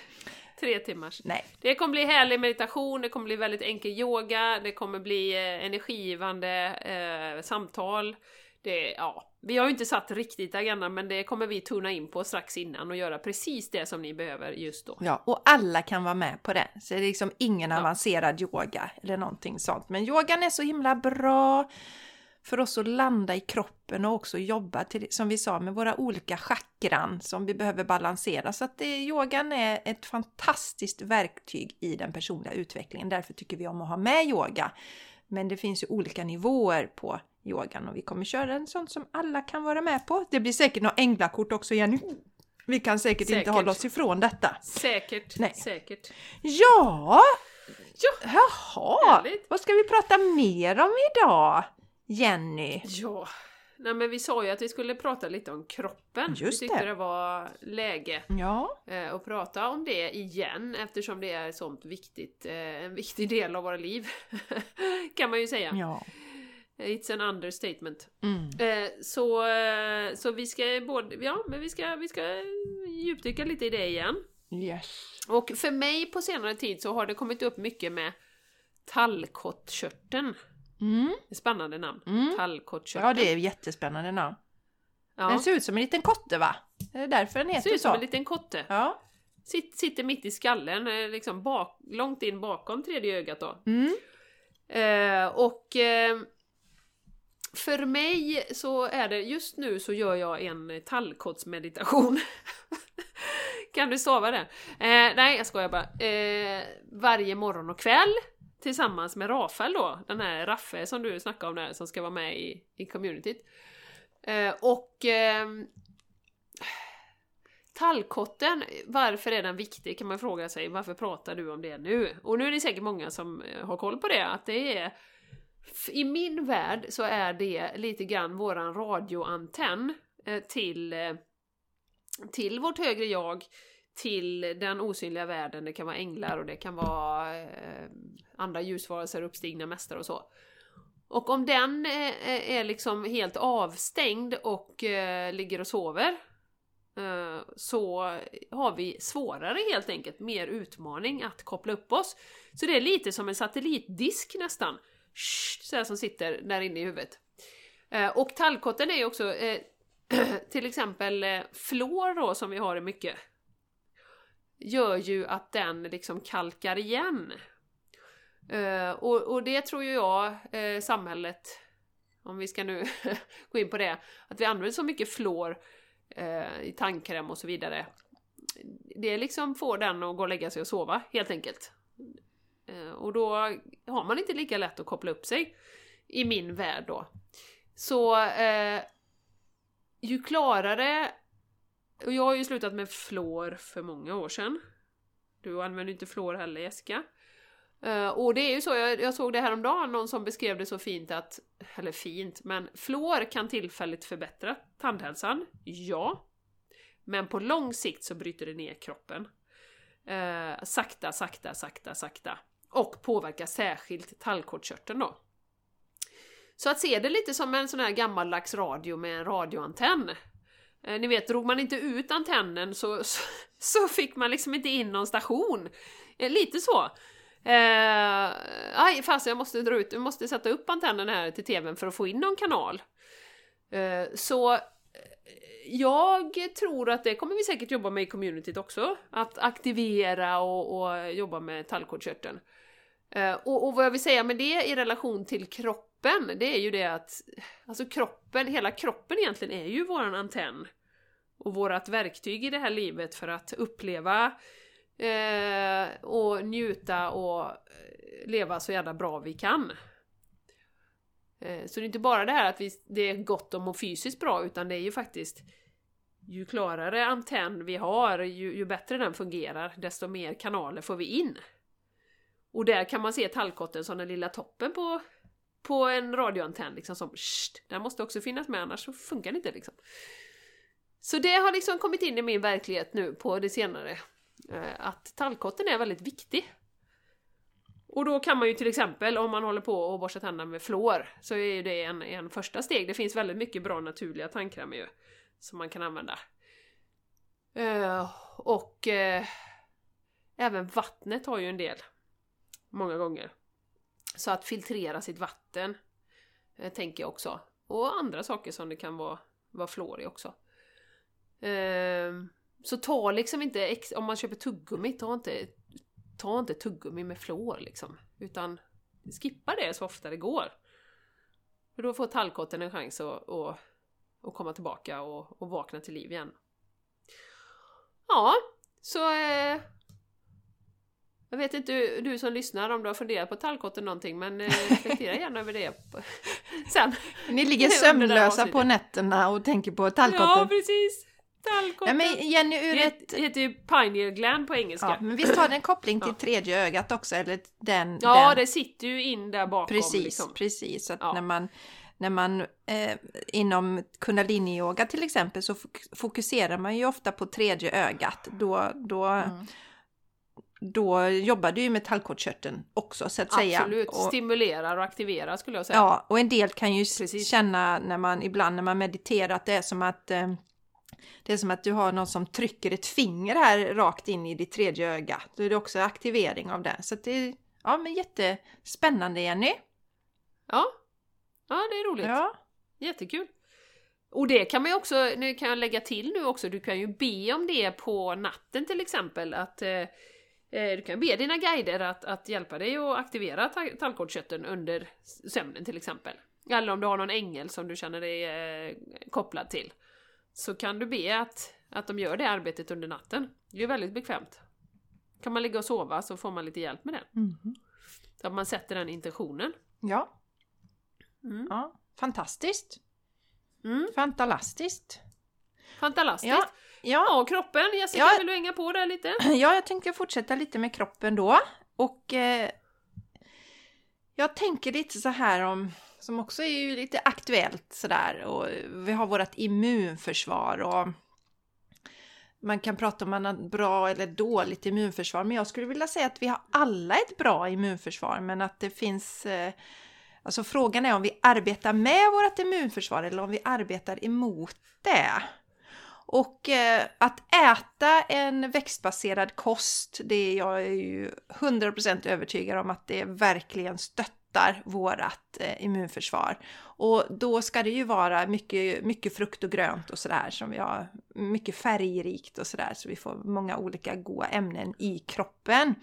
Tre timmars. Nej. Det kommer bli härlig meditation, det kommer bli väldigt enkel yoga, det kommer bli eh, energigivande eh, samtal. Det, ja, vi har ju inte satt riktigt agendan men det kommer vi tuna in på strax innan och göra precis det som ni behöver just då. Ja, och alla kan vara med på det. Så det är liksom ingen Ja. avancerad yoga eller någonting sånt. Men yogan är så himla bra för oss att landa i kroppen och också jobba till, som vi sa, med våra olika chakran som vi behöver balansera. Så att det, yogan är ett fantastiskt verktyg i den personliga utvecklingen. Därför tycker vi om att ha med yoga. Men det finns ju olika nivåer på yogan och vi kommer köra en sån som alla kan vara med på. Det blir säkert några änglakort också Jenny. Vi kan säkert, inte Säkert. hålla oss ifrån detta. Säkert, Nej. säkert. Ja, Ja, jaha, Härligt. vad ska vi prata mer om idag? Jenny? ja. Nej men vi sa ju att vi skulle prata lite om kroppen. Just vi tyckte det. det var läge Ja, eh, att prata om det igen eftersom det är sånt viktigt, eh, en viktig del av våra liv. (laughs) kan man ju säga. ja. It's an understatement. Mm. Eh, så, så vi ska både, ja men vi ska, vi ska djupdyka lite i det igen. Yes. Och för mig på senare tid så har det kommit upp mycket med tallkottkörteln. Mm. Spännande namn. Mm. Tallkottkörteln. Ja, det är jättespännande namn. Ja. Den ser ut som en liten kotte va? Är det därför den ser heter ut som så? en liten kotte. Ja. Sitt, sitter mitt i skallen, eh, liksom bak, långt in bakom tredje ögat då. Mm. Eh, och eh, för mig så är det, just nu så gör jag en tallkottsmeditation. (laughs) kan du stava det? Eh, nej, jag skojar bara. Eh, varje morgon och kväll tillsammans med Rafael då, den här Raffe som du snackade om där som ska vara med i, i communityt. Eh, och eh, Tallkotten, varför är den viktig kan man fråga sig. Varför pratar du om det nu? Och nu är det säkert många som eh, har koll på det, att det är... I min värld så är det lite grann våran radioantenn eh, till, eh, till vårt högre jag, till den osynliga världen. Det kan vara änglar och det kan vara eh, andra ljusvarelser, uppstigna mästare och så. Och om den eh, är liksom helt avstängd och eh, ligger och sover eh, så har vi svårare helt enkelt, mer utmaning att koppla upp oss. Så det är lite som en satellitdisk nästan, så här som sitter där inne i huvudet. Eh, Och tallkotten är ju också eh, (clears throat) till exempel eh, fluor då som vi har i mycket gör ju att den liksom kalkar igen. Eh, och, och det tror ju jag eh, samhället, om vi ska nu (laughs) gå in på det, att vi använder så mycket fluor eh, i tandkräm och så vidare. Det liksom får den att gå och lägga sig och sova helt enkelt. Eh, och då har man inte lika lätt att koppla upp sig i min värld då. Så eh, ju klarare och jag har ju slutat med fluor för många år sedan. Du använder inte fluor heller Jessica. Uh, och det är ju så, jag, jag såg det här om dagen någon som beskrev det så fint att, eller fint, men fluor kan tillfälligt förbättra tandhälsan, ja. Men på lång sikt så bryter det ner kroppen. Uh, sakta, sakta, sakta, sakta. Och påverkar särskilt tallkottkörteln då. Så att se det lite som en sån här gammaldags radio med en radioantenn. Eh, ni vet, drog man inte ut antennen så, så, så fick man liksom inte in någon station. Eh, lite så. Eh, aj, fast jag måste dra ut, jag måste sätta upp antennen här till tvn för att få in någon kanal. Eh, så eh, jag tror att det kommer vi säkert jobba med i communityt också. Att aktivera och, och jobba med tallkottkörteln. Eh, och, och vad jag vill säga med det i relation till kroppen kroppen, det är ju det att alltså kroppen, hela kroppen egentligen är ju våran antenn och vårat verktyg i det här livet för att uppleva eh, och njuta och eh, leva så jävla bra vi kan. Eh, så det är inte bara det här att vi, det är gott om och fysiskt bra utan det är ju faktiskt ju klarare antenn vi har, ju, ju bättre den fungerar, desto mer kanaler får vi in. Och där kan man se tallkotten som den lilla toppen på, på en radioantenn, liksom som sht, den måste också finnas med annars så funkar det inte liksom. Så det har liksom kommit in i min verklighet nu på det senare, eh, att tallkotten är väldigt viktig. Och då kan man ju till exempel, om man håller på och borstar tänderna med fluor, så är det en, en första steg. Det finns väldigt mycket bra naturliga tandkrämer ju, som man kan använda. Uh, och uh, även vattnet har ju en del, många gånger. Så att filtrera sitt vatten, uh, tänker jag också. Och andra saker som det kan vara, vara fluor i också så ta liksom inte, om man köper tuggummi, ta inte ta inte tuggummi med fluor liksom. Utan skippa det så ofta det går. För då får tallkotten en chans att, att, att komma tillbaka och, och vakna till liv igen. Ja, så... Eh, jag vet inte du, du som lyssnar om du har funderat på tallkotten någonting men eh, reflektera gärna över det (laughs) sen. Ni ligger sömnlösa på nätterna och tänker på tallkotten. Ja, precis! Ja, men Jenny, ur det ett... heter ju pineal gland på engelska. Ja, men visst har det en koppling till tredje ögat också? Eller den, ja, den... det sitter ju in där bakom. Precis, liksom. precis. Så att ja. när man, när man eh, inom kundalini-yoga till exempel så fokuserar man ju ofta på tredje ögat. Då, då, mm. då jobbar du ju med tallkottkörteln också så att Absolut. säga. Absolut, stimulerar och aktiverar skulle jag säga. Ja, och en del kan ju precis. känna när man ibland när man mediterar att det är som att eh, det är som att du har någon som trycker ett finger här rakt in i ditt tredje öga. Då är det också aktivering av det. Så det är ja, men jättespännande Jenny. Ja, ja det är roligt. Ja. Jättekul. Och det kan man ju också, nu kan jag lägga till nu också, du kan ju be om det på natten till exempel. Att eh, eh du kan be dina guider att, att hjälpa dig att aktivera tallkottkörteln under sömnen till exempel. Eller om du har någon ängel som du känner dig eh, kopplad till så kan du be att, att de gör det arbetet under natten. Det är väldigt bekvämt. Kan man ligga och sova så får man lite hjälp med det. Mm. Så att man sätter den intentionen. Ja. Mm. ja. Fantastiskt. Mm. Fantastiskt. Fantastiskt. Ja. Ja. och kroppen, Jessica, ja. vill du hänga på där lite? (clears throat) Ja, jag tänkte fortsätta lite med kroppen då. Och eh, jag tänker lite så här om som också är ju lite aktuellt sådär. Och vi har vårt immunförsvar och man kan prata om man har bra eller dåligt immunförsvar, men jag skulle vilja säga att vi har alla ett bra immunförsvar, men att det finns eh, Alltså frågan är om vi arbetar med vårt immunförsvar eller om vi arbetar emot det. Och eh, att äta en växtbaserad kost, det är jag ju 100% övertygad om att det verkligen stöttar stöttar vårat eh, immunförsvar. Och då ska det ju vara mycket, mycket frukt och grönt och sådär som vi har, mycket färgrikt och sådär så vi får många olika goda ämnen i kroppen.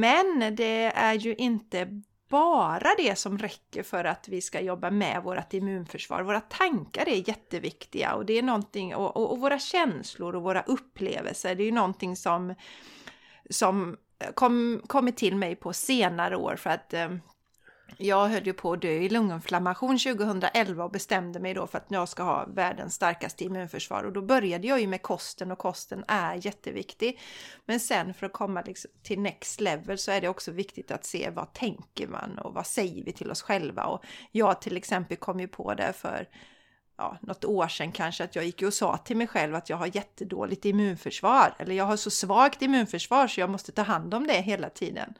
Men det är ju inte bara det som räcker för att vi ska jobba med vårt immunförsvar. Våra tankar är jätteviktiga och det är någonting, och, och, och våra känslor och våra upplevelser, det är ju någonting som, som kom, kommit till mig på senare år för att eh, jag höll ju på att dö i lunginflammation 2011 och bestämde mig då för att jag ska ha världens starkaste immunförsvar och då började jag ju med kosten och kosten är jätteviktig. Men sen för att komma liksom till next level så är det också viktigt att se vad tänker man och vad säger vi till oss själva och jag till exempel kom ju på det för ja, något år sedan kanske att jag gick och sa till mig själv att jag har jättedåligt immunförsvar eller jag har så svagt immunförsvar så jag måste ta hand om det hela tiden.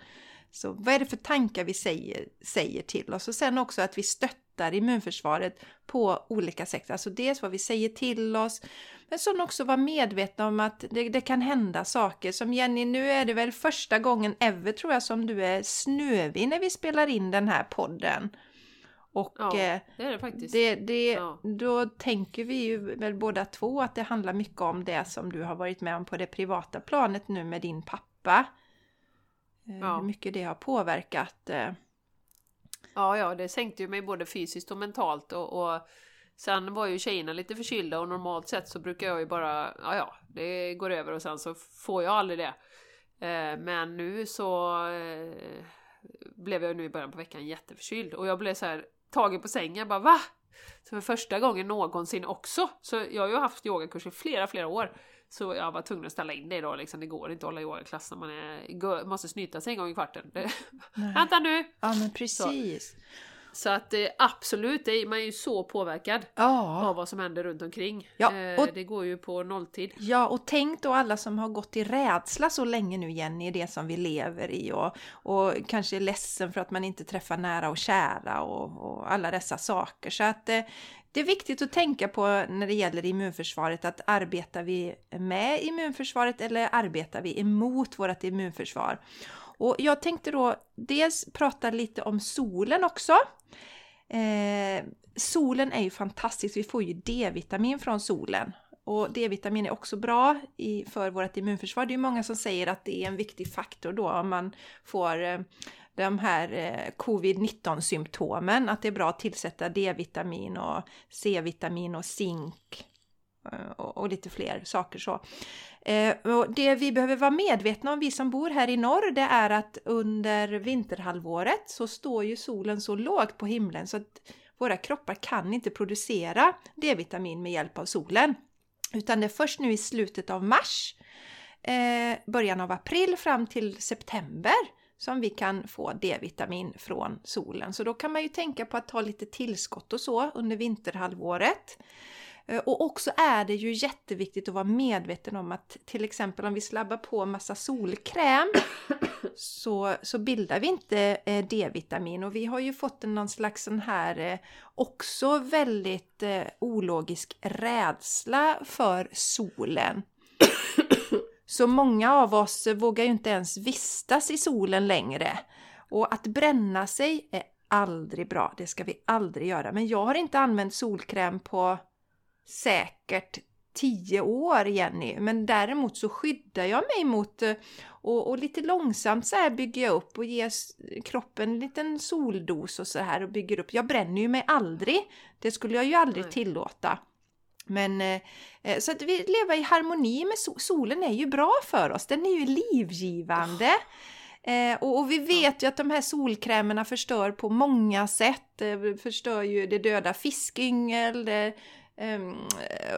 Så vad är det för tankar vi säger, säger till oss och sen också att vi stöttar immunförsvaret på olika sätt. Alltså dels vad vi säger till oss men sen också vara medvetna om att det, det, kan hända saker. Som Jenny, nu är det väl första gången ever tror jag som du är snövig när vi spelar in den här podden. Och ja, eh, det är det faktiskt. Det, det, ja. Då tänker vi ju väl båda två att det handlar mycket om det som du har varit med om på det privata planet nu med din pappa. Eh, ja. Hur mycket det har påverkat. Eh. Ja, ja, det sänkte ju mig både fysiskt och mentalt och, och sen var ju tjejerna lite förkylda och normalt sett så brukar jag ju bara, ja ja, det går över och sen så får jag aldrig det. Men nu så blev jag nu i början på veckan jätteförkyld och jag blev så här tagen på sängen bara va? Så för första gången någonsin också. Så jag har ju haft yogakurs i flera, flera år. Så jag var tvungen att ställa in det idag liksom. Det går inte att hålla yogaklass när man är, måste snyta sig en gång i kvarten. (laughs) Vänta nu! Ja men precis. Så. Så att eh, absolut, det, man är ju så påverkad ja. av vad som händer runt omkring. Ja, eh, och, det går ju på nolltid. Ja, och tänk då alla som har gått i rädsla så länge nu Jenny, det som vi lever i och, och kanske är ledsen för att man inte träffar nära och kära och, och alla dessa saker. Så att eh, det är viktigt att tänka på när det gäller immunförsvaret att arbetar vi med immunförsvaret eller arbetar vi emot vårt immunförsvar? Och jag tänkte då dels prata lite om solen också. Eh, solen är ju fantastisk, vi får ju D-vitamin från solen. Och D-vitamin är också bra i, för vårt immunförsvar. Det är många som säger att det är en viktig faktor då om man får eh, de här eh, covid-19 symptomen, att det är bra att tillsätta D-vitamin och C-vitamin och zink Eh, och, lite fler saker så. Eh, och det vi behöver vara medvetna om, vi som bor här i norr, det är att under vinterhalvåret så står ju solen så lågt på himlen så att våra kroppar kan inte producera D-vitamin med hjälp av solen. Utan det är först nu i slutet av mars, eh, början av april fram till september som vi kan få D-vitamin från solen. Så då kan man ju tänka på att ta lite tillskott och så under vinterhalvåret. Eh, och också är det ju jätteviktigt att vara medveten om att till exempel om vi slabbar på massa solkräm (coughs) så, så bildar vi inte eh, D-vitamin och vi har ju fått någon slags sån här eh, också väldigt ologisk rädsla för solen. (coughs) Så många av oss vågar ju inte ens vistas i solen längre. Och att bränna sig är aldrig bra, det ska vi aldrig göra. Men jag har inte använt solkräm på säkert tio år Jenny, men däremot så skyddar jag mig mot eh, och, och lite långsamt så här bygger jag upp och ger kroppen en liten soldos och så här och bygger upp. Jag bränner ju mig aldrig. Det skulle jag ju aldrig tillåta. Men eh, eh så att vi lever i harmoni med so solen är ju bra för oss. Den är ju livgivande. Eh, och, och, vi vet ju att de här solkrämerna förstör på många sätt. Eh, förstör ju det döda fiskyngel, det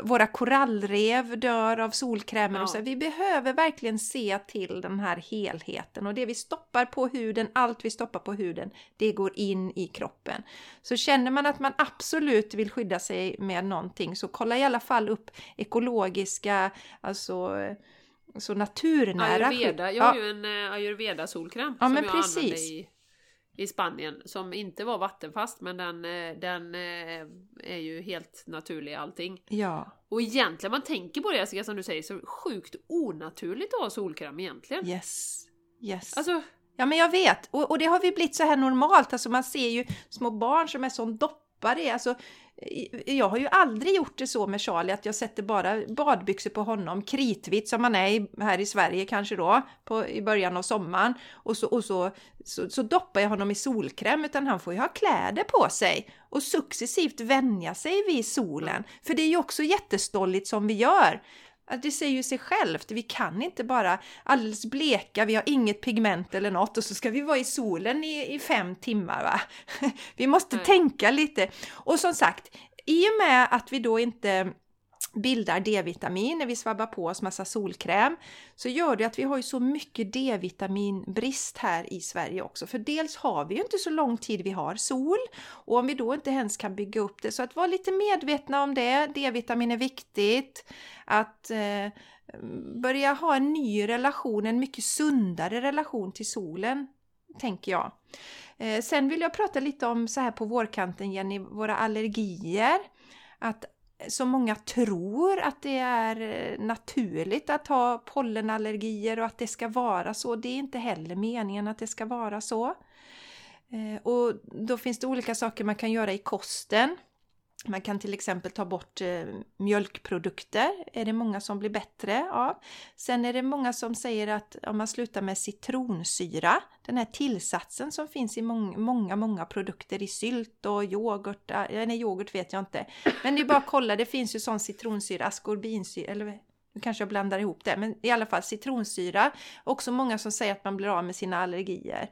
våra korallrev dör av solkrämer ja. och så. Vi behöver verkligen se till den här helheten och det vi stoppar på huden, allt vi stoppar på huden, det går in i kroppen. Så känner man att man absolut vill skydda sig med någonting så kolla i alla fall upp ekologiska, alltså så naturnära. Ayurveda, jag har ja. ju en uh, ayurveda solkräm ja, som jag precis. använder i i Spanien som inte var vattenfast men den, eh, den eh, är ju helt naturlig allting. Ja. Och egentligen, man tänker på det Jessica som du säger, så sjukt onaturligt att ha solkräm egentligen. Yes. Yes. Alltså, Ja men jag vet, och, och det har vi blivit så här normalt, alltså man ser ju små barn som är som doppare, alltså jag har ju aldrig gjort det så med Charlie att jag sätter bara badbyxor på honom, kritvitt som man är här i Sverige kanske då, på, i början av sommaren. Och, så, och så, så, så doppar jag honom i solkräm, utan han får ju ha kläder på sig och successivt vänja sig vid solen. För det är ju också jättestolligt som vi gör. Det säger ju sig självt, vi kan inte bara alldeles bleka, vi har inget pigment eller något och så ska vi vara i solen i, i fem timmar. Va? (laughs) Vi måste mm. tänka lite. Och som sagt, i och med att vi då inte bildar D-vitamin när vi svabbar på oss massa solkräm så gör det att vi har ju så mycket D-vitaminbrist här i Sverige också. För dels har vi ju inte så lång tid vi har sol och om vi då inte ens kan bygga upp det så att vara lite medvetna om det. D-vitamin är viktigt. Att eh, börja ha en ny relation, en mycket sundare relation till solen tänker jag. Eh, sen vill jag prata lite om så här på vårkanten Jenny, våra allergier. Att så många tror att det är eh, naturligt att ha pollenallergier och att det ska vara så. Det är inte heller meningen att det ska vara så. Eh, och då finns det olika saker man kan göra i kosten. Man kan till exempel ta bort eh, mjölkprodukter, är det många som blir bättre av. Sen är det många som säger att om man slutar med citronsyra, den här tillsatsen som finns i många, många, många produkter i sylt och yoghurt, äh, nej yoghurt vet jag inte. Men det är bara att kolla, det finns ju sån citronsyra, askorbinsyra, eller nu kanske jag blandar ihop det, men i alla fall citronsyra. Också många som säger att man blir av med sina allergier.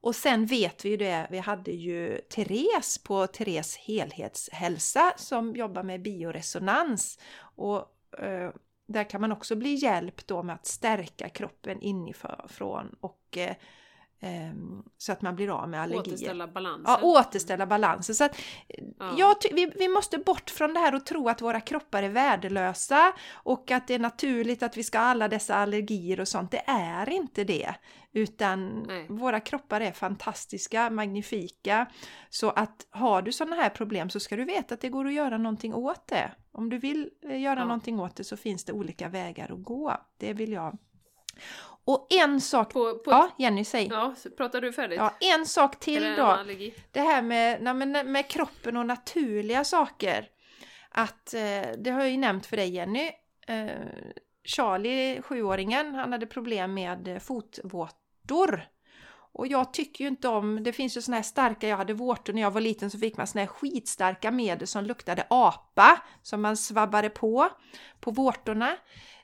Och sen vet vi ju det, vi hade ju Therese på Therese helhetshälsa som jobbar med bioresonans. Och eh, där kan man också bli hjälpt då med att stärka kroppen inifrån och eh, så att man blir av med allergier. Återställa balansen. Ja, återställa balansen. Så att, ja. jag, vi, vi måste bort från det här och tro att våra kroppar är värdelösa och att det är naturligt att vi ska ha alla dessa allergier och sånt. Det är inte det. Utan Nej. våra kroppar är fantastiska, magnifika. Så att har du sådana här problem så ska du veta att det går att göra någonting åt det. Om du vill eh, göra ja. någonting åt det så finns det olika vägar att gå. Det vill jag och en sak... På, på, ja, Jenny, säg. Ja, pratar du färdigt? Ja, en sak till då. Det här med, nej, med, med kroppen och naturliga saker. Att, eh, det har jag ju nämnt för dig Jenny. Eh, Charlie, sjuåringen, han hade problem med fotvårtor. Och jag tycker ju inte om, det finns ju såna här starka, jag hade vårtor när jag var liten så fick man såna här skitstarka medel som luktade apa som man svabbade på, på vårtorna.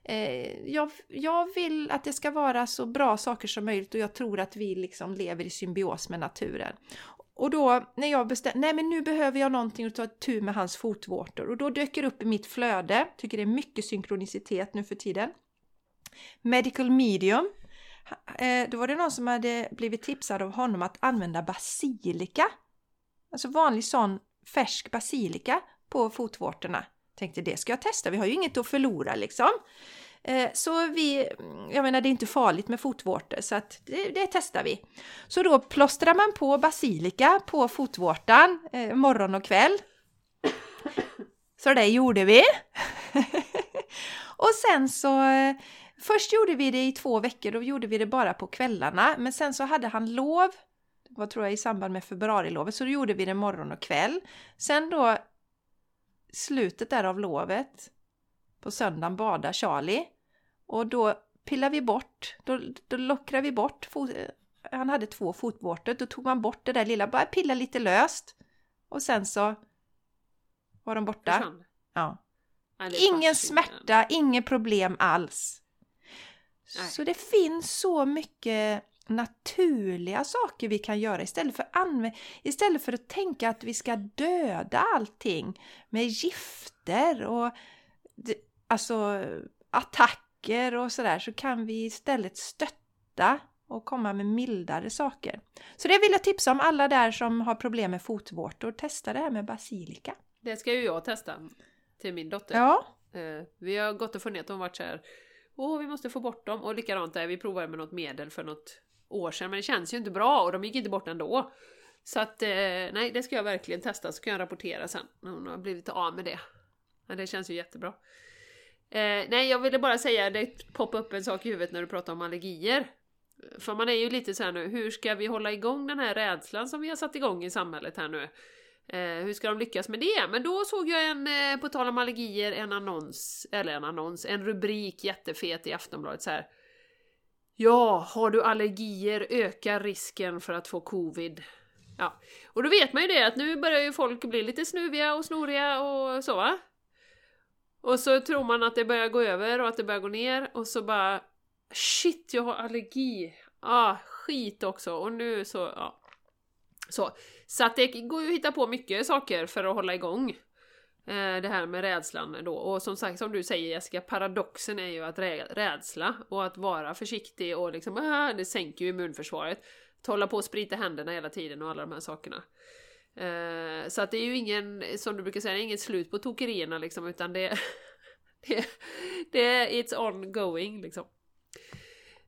Eh, jag, jag, vill att det ska vara så bra saker som möjligt och jag tror att vi liksom lever i symbios med naturen. Och då när jag bestämde, nej men nu behöver jag någonting att ta tur med hans fotvårtor och då dök det upp i mitt flöde, tycker det är mycket synkronicitet nu för tiden. Medical medium. Eh, då var det någon som hade blivit tipsad av honom att använda basilika. Alltså vanlig sån färsk basilika på fotvårtorna. Tänkte det ska jag testa, vi har ju inget att förlora liksom. Eh, så vi, jag menar det är inte farligt med fotvårtor så att det, det testar vi. Så då plåstrar man på basilika på fotvårtan eh, morgon och kväll. Så det gjorde vi. och sen så eh, Först gjorde vi det i två veckor, då gjorde vi det bara på kvällarna. Men sen så hade han lov, vad tror jag, i samband med februarilovet, så då gjorde vi det morgon och kväll. Sen då slutet där av lovet på söndagen badar Charlie och då pillar vi bort, då, då lockrar vi bort, fot, han hade två fotvårtor, då tog man bort det där lilla, bara pilla lite löst och sen så var de borta. Ja. Ingen smärta, inget problem alls. Nej. Så det finns så mycket naturliga saker vi kan göra istället för, istället för att tänka att vi ska döda allting med gifter och alltså attacker och sådär så kan vi istället stötta och komma med mildare saker. Så det vill jag tipsa om alla där som har problem med fotvårtor. Testa det här med basilika. Det ska ju jag testa till min dotter. Ja. Eh, vi har gått och funderat och varit så här Åh, vi måste få bort dem. Och likadant där, vi provade med något medel för något år sedan men det känns ju inte bra och de gick inte bort ändå. Så att eh, nej, det ska jag verkligen testa så kan jag rapportera sen när hon har blivit av med det. Men det känns ju jättebra. Eh, nej, jag ville bara säga, det poppade upp en sak i huvudet när du pratade om allergier. För man är ju lite så här nu, hur ska vi hålla igång den här rädslan som vi har satt igång i samhället här nu? Eh, hur ska de lyckas med det? Men då såg jag en, eh, på tal om allergier, en annons, eller en annons, en rubrik jättefet i Aftonbladet så här. Ja, har du allergier ökar risken för att få covid. Ja, och då vet man ju det att nu börjar ju folk bli lite snuviga och snoriga och så va? Och så tror man att det börjar gå över och att det börjar gå ner och så bara Shit, jag har allergi! Ah, skit också! Och nu så, ja. Så, så att det går ju att hitta på mycket saker för att hålla igång Eh, det här med rädslan då. Och som sagt, som du säger Jessica, paradoxen är ju att rädsla och att vara försiktig och liksom, äh, det sänker ju immunförsvaret. Att hålla på och sprita händerna hela tiden och alla de här sakerna. Eh, så att det är ju ingen, som du brukar säga, inget slut på tokerierna liksom, utan det, (laughs) det, det är it's ongoing liksom.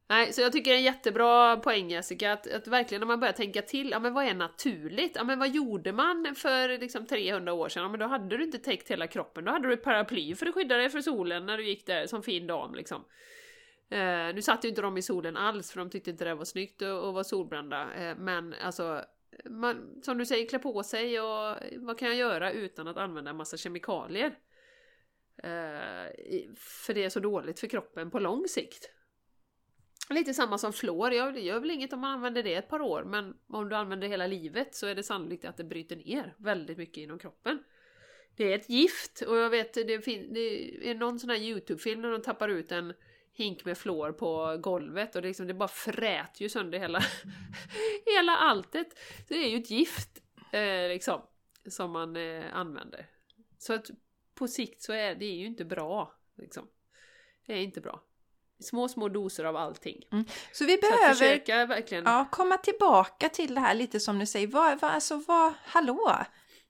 Nej, så jag tycker det är en jättebra poäng Jessica, att, att verkligen när man börjar tänka till, ja men vad är naturligt? Ja men vad gjorde man för liksom 300 år sedan? Ja men då hade du inte täckt hela kroppen, då hade du ett paraply för att skydda dig för solen när du gick där som fin dam liksom. Eh, nu satt ju inte de i solen alls för de tyckte inte det var snyggt att vara solbrända, eh, men alltså man, som du säger, klä på sig och vad kan jag göra utan att använda en massa kemikalier? Eh, för det är så dåligt för kroppen på lång sikt. Lite samma som fluor, ja, det gör väl inget om man använder det ett par år men om du använder det hela livet så är det sannolikt att det bryter ner väldigt mycket inom kroppen. Det är ett gift och jag vet det, det är någon sån här Youtube-film där de tappar ut en hink med fluor på golvet och det, liksom, det bara fräter ju sönder hela, (laughs) hela alltet. Så det är ju ett gift eh, liksom som man eh, använder. Så att på sikt så är det ju inte bra. Liksom. Det är inte bra. Små, små doser av allting. Så vi Så att behöver försöka verkligen... ja, komma tillbaka till det här lite som du säger. Vad, vad, alltså, vad, hallå!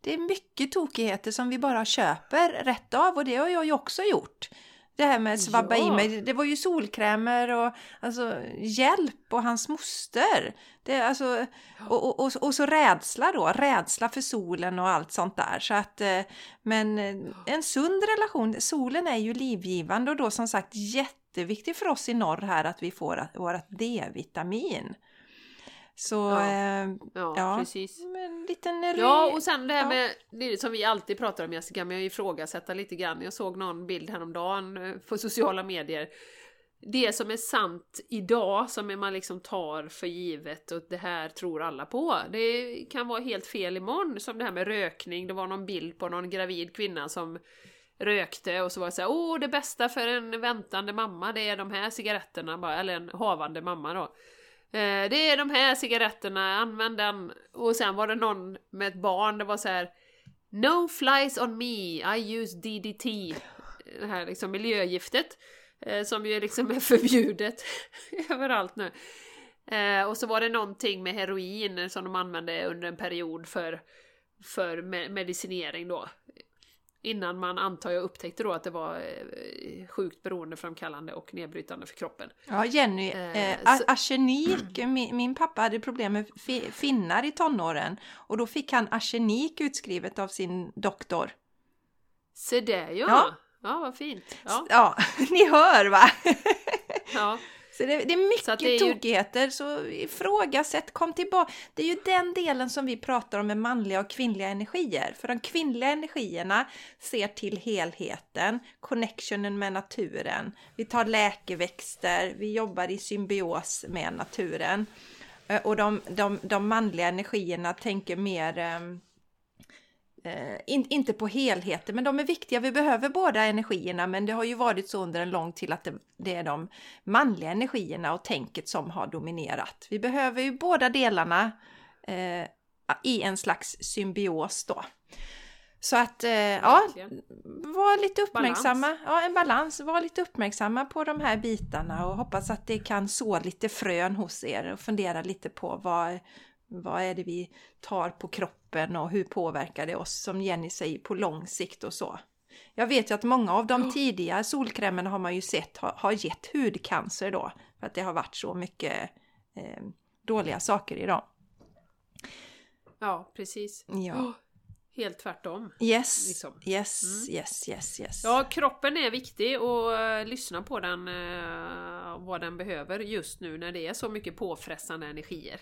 Det är mycket tokigheter som vi bara köper rätt av och det har jag ju också gjort. Det här med att svabba Ja. i mig, det var ju solkrämer och alltså, hjälp och hans moster. Det, alltså, och, och, och, och så rädsla då, rädsla för solen och allt sånt där. Så att, eh, men eh, en sund relation, solen är ju livgivande och då som sagt jätteviktigt för oss i norr här att vi får vårt D-vitamin. Så Ja. eh, Ja, ja. precis. en liten... Ja, och sen det här med, det som vi alltid pratar om Jessica, men jag ifrågasätter lite grann. Jag såg någon bild häromdagen eh, på sociala medier. Det som är sant idag, som man liksom tar för givet och det här tror alla på. Det kan vara helt fel imorgon, som det här med rökning. Det var någon bild på någon gravid kvinna som rökte och så var det så här, åh det bästa för en väntande mamma det är de här cigaretterna bara, eller en havande mamma då. Eh, det är de här cigaretterna, använd den. Och sen var det någon med ett barn, det var så här No flies on me, I use DDT. Det här liksom miljögiftet. Eh, som ju liksom är (laughs) förbjudet (laughs) överallt nu. Eh, och så var det någonting med heroin som de använde under en period för, för medicinering då. Innan man antar jag upptäckte då att det var eh, sjukt beroendeframkallande och nedbrytande för kroppen. Ja, Jenny, Eh, eh, arsenik, (clears throat) min, min pappa hade problem med fi, finnar i tonåren och då fick han arsenik utskrivet av sin doktor. Se där ja! Ja. Ja, vad fint. Ja, Ja, (laughs) ni hör va? (laughs) ja. Så det, det är mycket Så det är ju- tokigheter, så ifrågasätt, kom tillbaka. Det är ju den delen som vi pratar om med manliga och kvinnliga energier. För de kvinnliga energierna ser till helheten, connectionen med naturen. Vi tar läkeväxter, vi jobbar i symbios med naturen. Eh, Och de, de, de manliga energierna tänker mer ehm, Eh, in, inte på helheten, men de är viktiga. Vi behöver båda energierna, men det har ju varit så under en lång tid att det, det är de manliga energierna och tänket som har dominerat. Vi behöver ju båda delarna eh, i en slags symbios då. Så att, eh, ja, var lite uppmärksamma. Balans. Ja, en balans. Var lite uppmärksamma på de här bitarna och hoppas att det kan så lite frön hos er och fundera lite på vad, vad är det vi tar på kroppen och hur påverkar det oss, som Jenny säger, på lång sikt och så. Jag vet ju att många av de tidiga solkrämerna har man ju sett har, har gett hudcancer då, för att det har varit så mycket eh, dåliga saker i dem. ja precis. Ja. Oh, helt tvärtom. Yes, Liksom. yes, yes, yes, yes. Ja, kroppen är viktig och uh, lyssna på den, eh, vad den behöver just nu när det är så mycket påfrestande energier.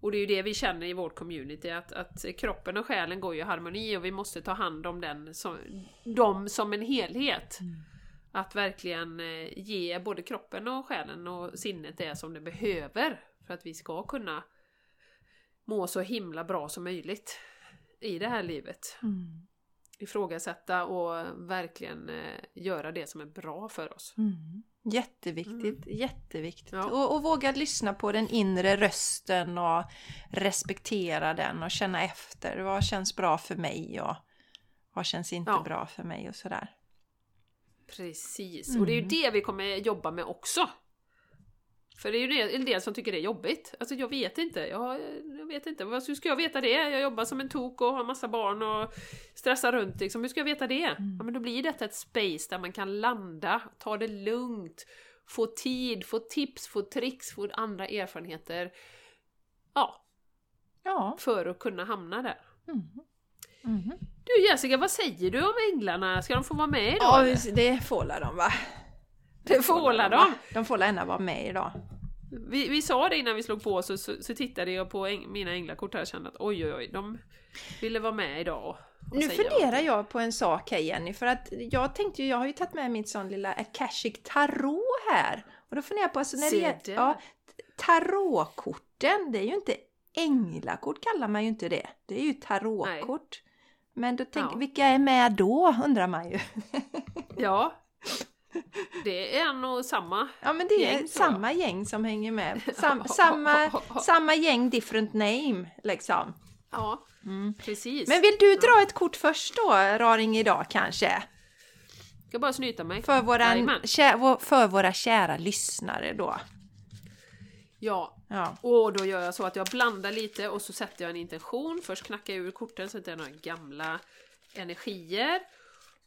Och det är ju det vi känner i vårt community, att, att kroppen och själen går ju i harmoni och vi måste ta hand om den som, dem som en helhet. Att verkligen eh, ge både kroppen och själen och sinnet det som det behöver för att vi ska kunna må så himla bra som möjligt i det här livet Mm. ifrågasätta och verkligen eh, göra det som är bra för oss. Mm. Jätteviktigt, jätteviktigt. Ja. Och, och våga lyssna på den inre rösten och respektera den och känna efter. Vad känns bra för mig och vad känns inte Ja. bra för mig och sådär. Precis, och det är ju Mm. det vi kommer jobba med också. För det är ju en del som tycker det är jobbigt. Alltså jag vet inte, jag, jag vet inte. Hur ska jag veta det? Jag jobbar som en tok och har massa barn och stressar runt liksom. Hur ska jag veta det? Mm. Ja men då blir detta ett space där man kan landa, ta det lugnt, få tid, få tips, få tricks, få andra erfarenheter. Ja, Ja. för att kunna hamna där. Mm. Mhm. Du Jessica, vad säger du om änglarna? Ska de få vara med idag? Ja, det får de va? Det får la va? dem. De får gärna vara med idag. Vi, vi sa det innan vi slog på så, så, så tittade jag på äng, mina änglakort här och kände att oj oj oj, de ville vara med idag. Nu funderar jag på en sak här Jenny, för att jag tänkte ju, jag har ju tagit med mitt sån lilla Akashic Tarot här. Och då funderar jag på, alltså när det Se gäller där. ja, tarotkorten, det är ju inte änglakort kallar man ju inte det. Det är ju tarotkort. Men då tänk, Ja. vilka är med då undrar man ju. (laughs) Ja. (laughs) Det är nog samma. Ja men det är Gäng, samma gäng som hänger med. (laughs) Sam, samma, samma gäng, different name liksom. Ja, precis. Men vill du dra ett kort först då, Raring, idag kanske? Jag ska bara snyta mig. För, våran, kä, för våra kära lyssnare då. Ja, Ja. och då gör jag så att jag blandar lite och så sätter jag en intention. Först knackar jag ur korten, sätter jag några gamla energier.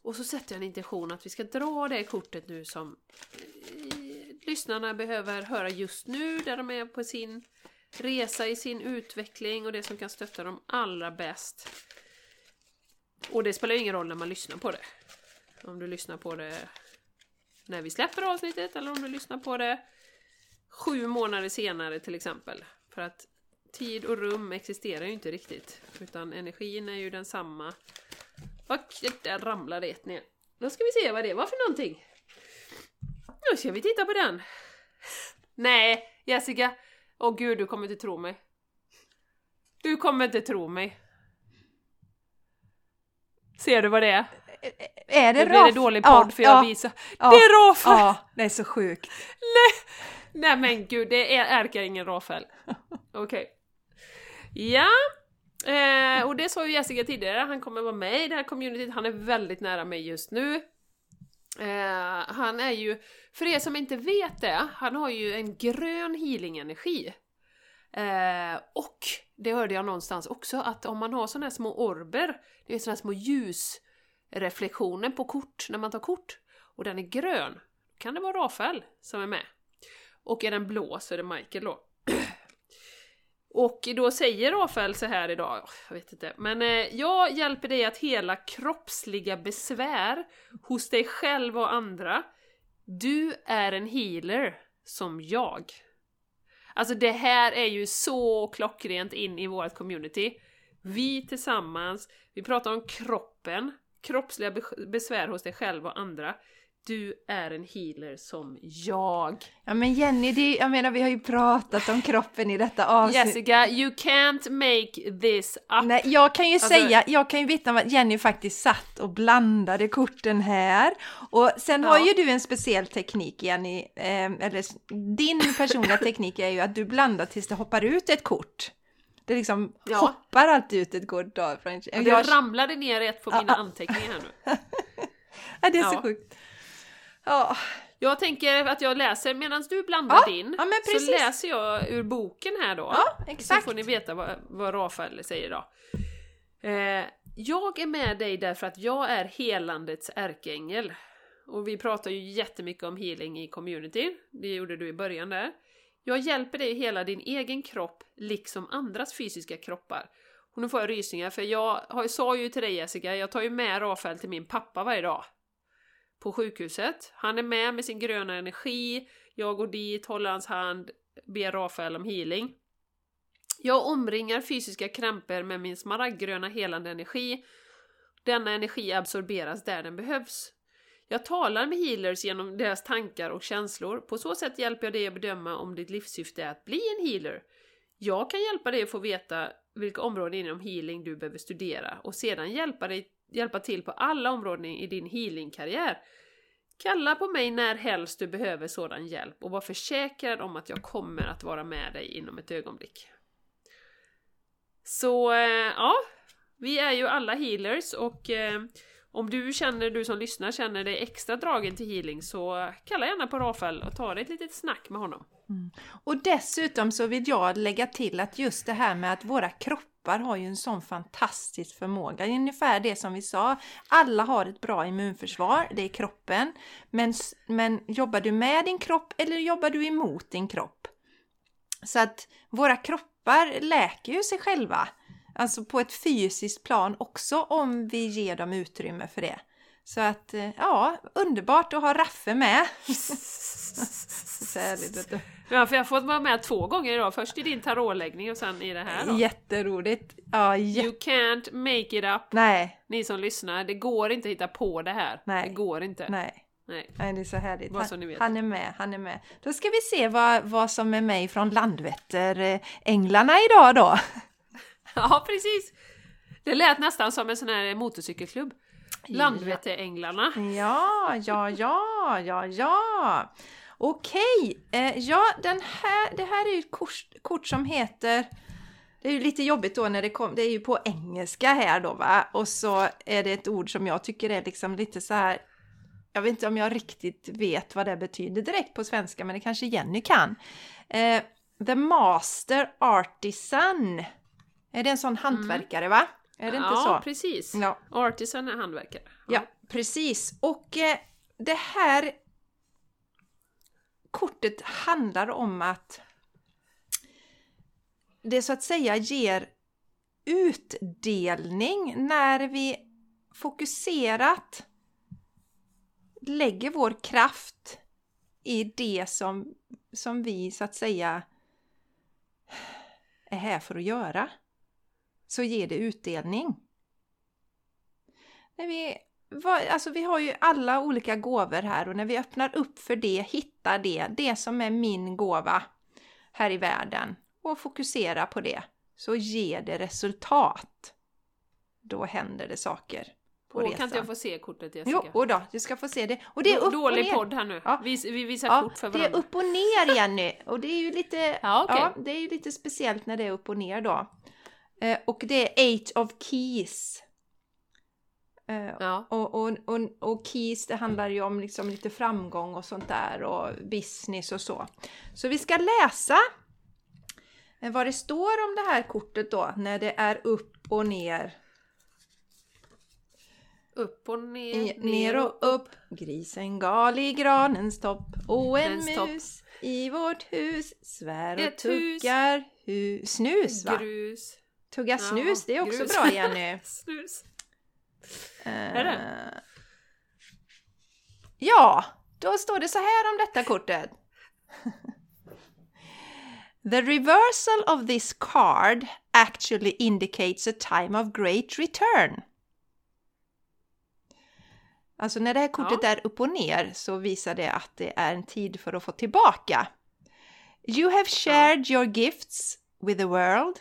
Och så sätter jag en intention att vi ska dra det kortet nu som eh, lyssnarna behöver höra just nu, där de är på sin resa i sin utveckling och det som kan stötta dem allra bäst. Och det spelar ju ingen roll när man lyssnar på det. Om du lyssnar på det när vi släpper avsnittet eller om du lyssnar på det sju månader senare till exempel. För att tid och rum existerar ju inte riktigt. Utan energin är ju densamma. Och där ramlade ett ner. Då ska vi se vad det var för någonting. Nu ska vi titta på den. Nej, Jessica. Åh gud, du kommer inte tro mig. Du kommer inte tro mig. Ser du vad det är? Är det Nu blir det Raff? dålig podd för jag ja, visar. det är Rafael! Ja, det är så sjukt. Nej men gud, det är ärkeängeln Rafael. Okej. Ja. Eh, och det sa ju Jessica tidigare, han kommer vara med i det här communityt, han är väldigt nära mig just nu. Eh, han är ju, för er som inte vet det, han har ju en grön healing-energi. Eh, och det hörde jag någonstans också, att om man har sådana här små orber, det är sådana här små ljusreflektioner på kort, när man tar kort, och den är grön, då kan det vara Rafael som är med. Och är den blå så är det Michael då. (clears throat) Och då säger Rafael så här idag, oh, jag vet inte, men eh, jag hjälper dig att hela kroppsliga besvär hos dig själv och andra. Du är en healer som jag. Alltså det här är ju så klockrent in i vårt community. Vi tillsammans, vi pratar om kroppen, kroppsliga besvär hos dig själv och andra. Du är en healer som jag. Ja men Jenny, det, jag menar vi har ju pratat om kroppen i detta avsnitt. Jessica, you can't make this up. Nej, jag kan ju Alltså- säga, jag kan ju vittna om att Jenny faktiskt satt och blandade korten här. Och sen har Ja. ju du en speciell teknik Jenny, eh, eller din personliga (laughs) teknik är ju att du blandar tills det hoppar ut ett kort. Det liksom Ja. hoppar alltid ut ett kort då. Från, Det jag, ramlade ner ett på mina ja. anteckningar här nu. (laughs) ja, det är så sjukt. Ja, Jag tänker att jag läser, medan du blandar Ja, din, ja, så läser jag ur boken här då. ja Så får ni veta vad, vad Rafael säger då. Eh, jag är med dig därför att jag är helandets ärkeängel. Och vi pratar ju jättemycket om healing i community. Det gjorde du i början där. Jag hjälper dig hela din egen kropp, liksom andras fysiska kroppar. Och nu får jag rysningar, för jag har, sa ju till dig Jessica, jag tar ju med Rafael till min pappa varje dag. På sjukhuset. Han är med med sin gröna energi, jag går dit, håller hans hand, ber Rafael om healing. Jag omringar fysiska krämpor med min smaragdgröna helande energi. Denna energi absorberas där den behövs. Jag talar med healers genom deras tankar och känslor. På så sätt hjälper jag dig att bedöma om ditt livssyfte är att bli en healer. Jag kan hjälpa dig att få veta vilka områden inom healing du behöver studera och sedan hjälpa dig hjälpa till på alla områden i din healingkarriär. Kalla på mig när helst du behöver sådan hjälp och var försäkrad om att jag kommer att vara med dig inom ett ögonblick. Så eh, ja, vi är ju alla healers och eh, om du känner, du som lyssnar känner dig extra dragen till healing så kalla gärna på Rafael och ta dig ett litet snack med honom. Mm. Och dessutom så vill jag lägga till att just det här med att våra kroppar har ju en sån fantastisk förmåga. Ungefär det som vi sa, alla har ett bra immunförsvar, det är kroppen. Men, men jobbar du med din kropp eller jobbar du emot din kropp? Så att våra kroppar läker ju sig själva. Alltså på ett fysiskt plan också om vi ger dem utrymme för det. Så att, eh, ja, underbart att ha Raffe med. Ja, för jag har fått vara med två gånger idag. Först i din tarotläggning och sen i det här då. Jätteroligt. Ja, jä- You can't make it up. Nej, Ni som lyssnar, det går inte att hitta på det här. Nej. Det går inte. nej. Nej. Nej, det är så härligt. Han, han är med, han är med. Då ska vi se vad, vad som är med från Landvetter, eh, idag då. (laughs) Ja, precis! Det lät nästan som en sån här motorcykelklubb. Landvetteränglarna. Ja, ja, ja, ja, ja. Okej, eh, ja, den här, det här är ju ett kort, kort som heter det är ju lite jobbigt då när det kom, det är ju på engelska här då va, och så är det ett ord som jag tycker är liksom lite så här jag vet inte om jag riktigt vet vad det betyder direkt på svenska, men det kanske Jenny kan. Eh, the Master Artisan. Är det en sån hantverkare va? Är det inte ja, så? precis. Ja. Artisan är hantverkare. Ja, precis. Och eh, det här kortet handlar om att det så att säga ger utdelning när vi fokuserat lägger vår kraft i det som, som vi så att säga är här för att göra. Så ger det utdelning. När vi, alltså vi har ju alla olika gåvor här och när vi öppnar upp för det, hittar det, det som är min gåva här i världen och fokuserar på det, så ger det resultat. Då händer det saker på Och resan. kan inte jag få se kortet Jessica? Jo, och då, du ska få se det. Och det är upp Dålig och ner. podd här nu. Ja. Vi, vi visar Ja, kort för det är varandra. upp och ner Jenny. Och det är ju lite, (laughs) Ja, okej. ja, det är ju lite speciellt när det är upp och ner då. Eh, och det är Eight of Keys. Eh, Ja. och, och, och, och keys, det handlar ju om liksom lite framgång och sånt där och business och så. Så vi ska läsa eh, vad det står om det här kortet då, när det är upp och ner. Upp och ner, ner och upp, grisen gal i granens topp och en mus i vårt hus svär och tuggar hu- snus va? Grus. Tugga Ja, snus, det är också grus. bra Jenny. (laughs) Snus. är det? Ja, då står det så här om detta kortet. (laughs) The reversal of this card actually indicates a time of great return. Alltså när det här kortet Ja. är upp och ner så visar det att det är en tid för att få tillbaka. You have shared your gifts with the world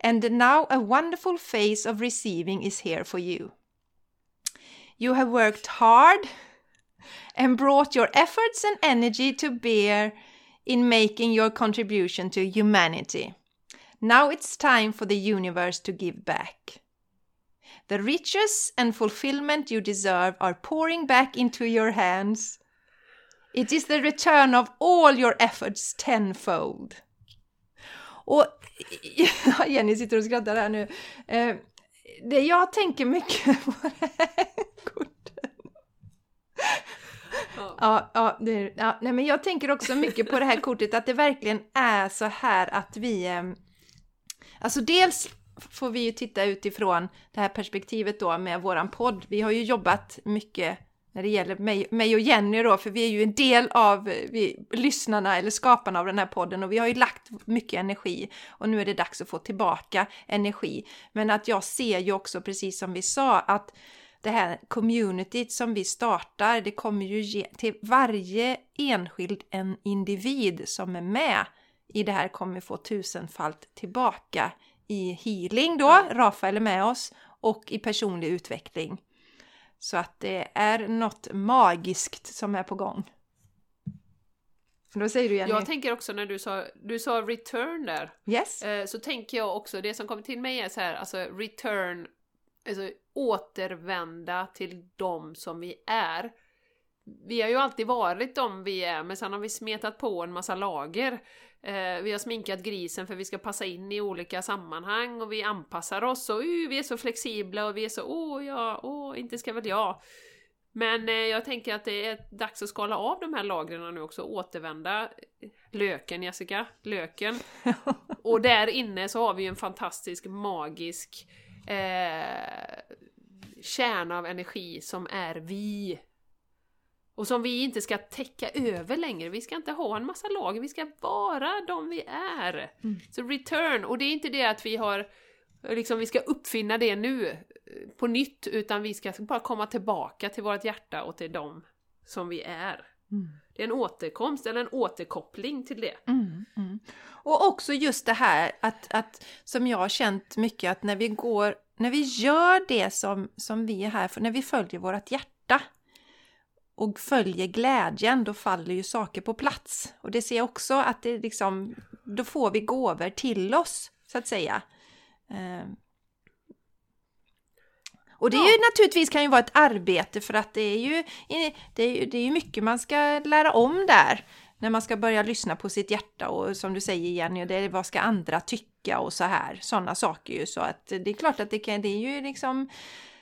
and now a wonderful phase of receiving is here for you. You have worked hard and brought your efforts and energy to bear in making your contribution to humanity. Now it's time for the universe to give back. The riches and fulfillment you deserve are pouring back into your hands. It is the return of all your efforts tenfold. Och (laughs) Jenny sitter och skrattar här nu. Eh, det jag tänker mycket (laughs) på det här kortet. Ja. Ja, ja, det, ja nej, men jag tänker också mycket på det här kortet, att det verkligen är så här att vi... Eh, alltså dels får vi ju titta utifrån det här perspektivet då med våran podd. Vi har ju jobbat mycket när det gäller mig, mig och Jenny då, för vi är ju en del av eh, vi, lyssnarna eller skaparna av den här podden och vi har ju lagt mycket energi och nu är det dags att få tillbaka energi. Men att jag ser ju också, precis som vi sa, att det här communityt som vi startar, det kommer ju ge till varje enskild en individ som är med i det här kommer få tusenfalt tillbaka i healing då, Rafael är med oss, och i personlig utveckling. Så att det är något magiskt som är på gång. Då säger du Jenny? Jag tänker också när du sa, du sa return där, yes? eh, så tänker jag också, det som kommer till mig är så här, alltså return, alltså återvända till dem som vi är. Vi har ju alltid varit de vi är, men sen har vi smetat på en massa lager. Eh, vi har sminkat grisen för vi ska passa in i olika sammanhang och vi anpassar oss och uh, vi är så flexibla och vi är så åh ja, åh, inte ska väl jag. Men eh, jag tänker att det är dags att skala av de här lagren nu också, återvända löken Jessica, löken. (laughs) Och där inne så har vi ju en fantastisk, magisk eh, kärna av energi som är vi. Och som vi inte ska täcka över längre. Vi ska inte ha en massa lager, vi ska vara de vi är. Mm. Så return, och det är inte det att vi har liksom vi ska uppfinna det nu eh, på nytt, utan vi ska bara komma tillbaka till vårt hjärta och till dem som vi är. Mm. Det är en återkomst eller en återkoppling till det. Mm, mm. Och också just det här att, att som jag har känt mycket att när vi går, när vi gör det som, som vi är här för, när vi följer vårt hjärta och följer glädjen, då faller ju saker på plats. Och det ser jag också att det liksom, då får vi gåvor till oss, så att säga. Eh, och det är ju naturligtvis kan ju vara ett arbete för att det är ju, det är ju, det är ju mycket man ska lära om där. När man ska börja lyssna på sitt hjärta och som du säger Jenny, det är vad ska andra tycka och så här. Sådana saker ju. Så att det är klart att det, kan, det är ju liksom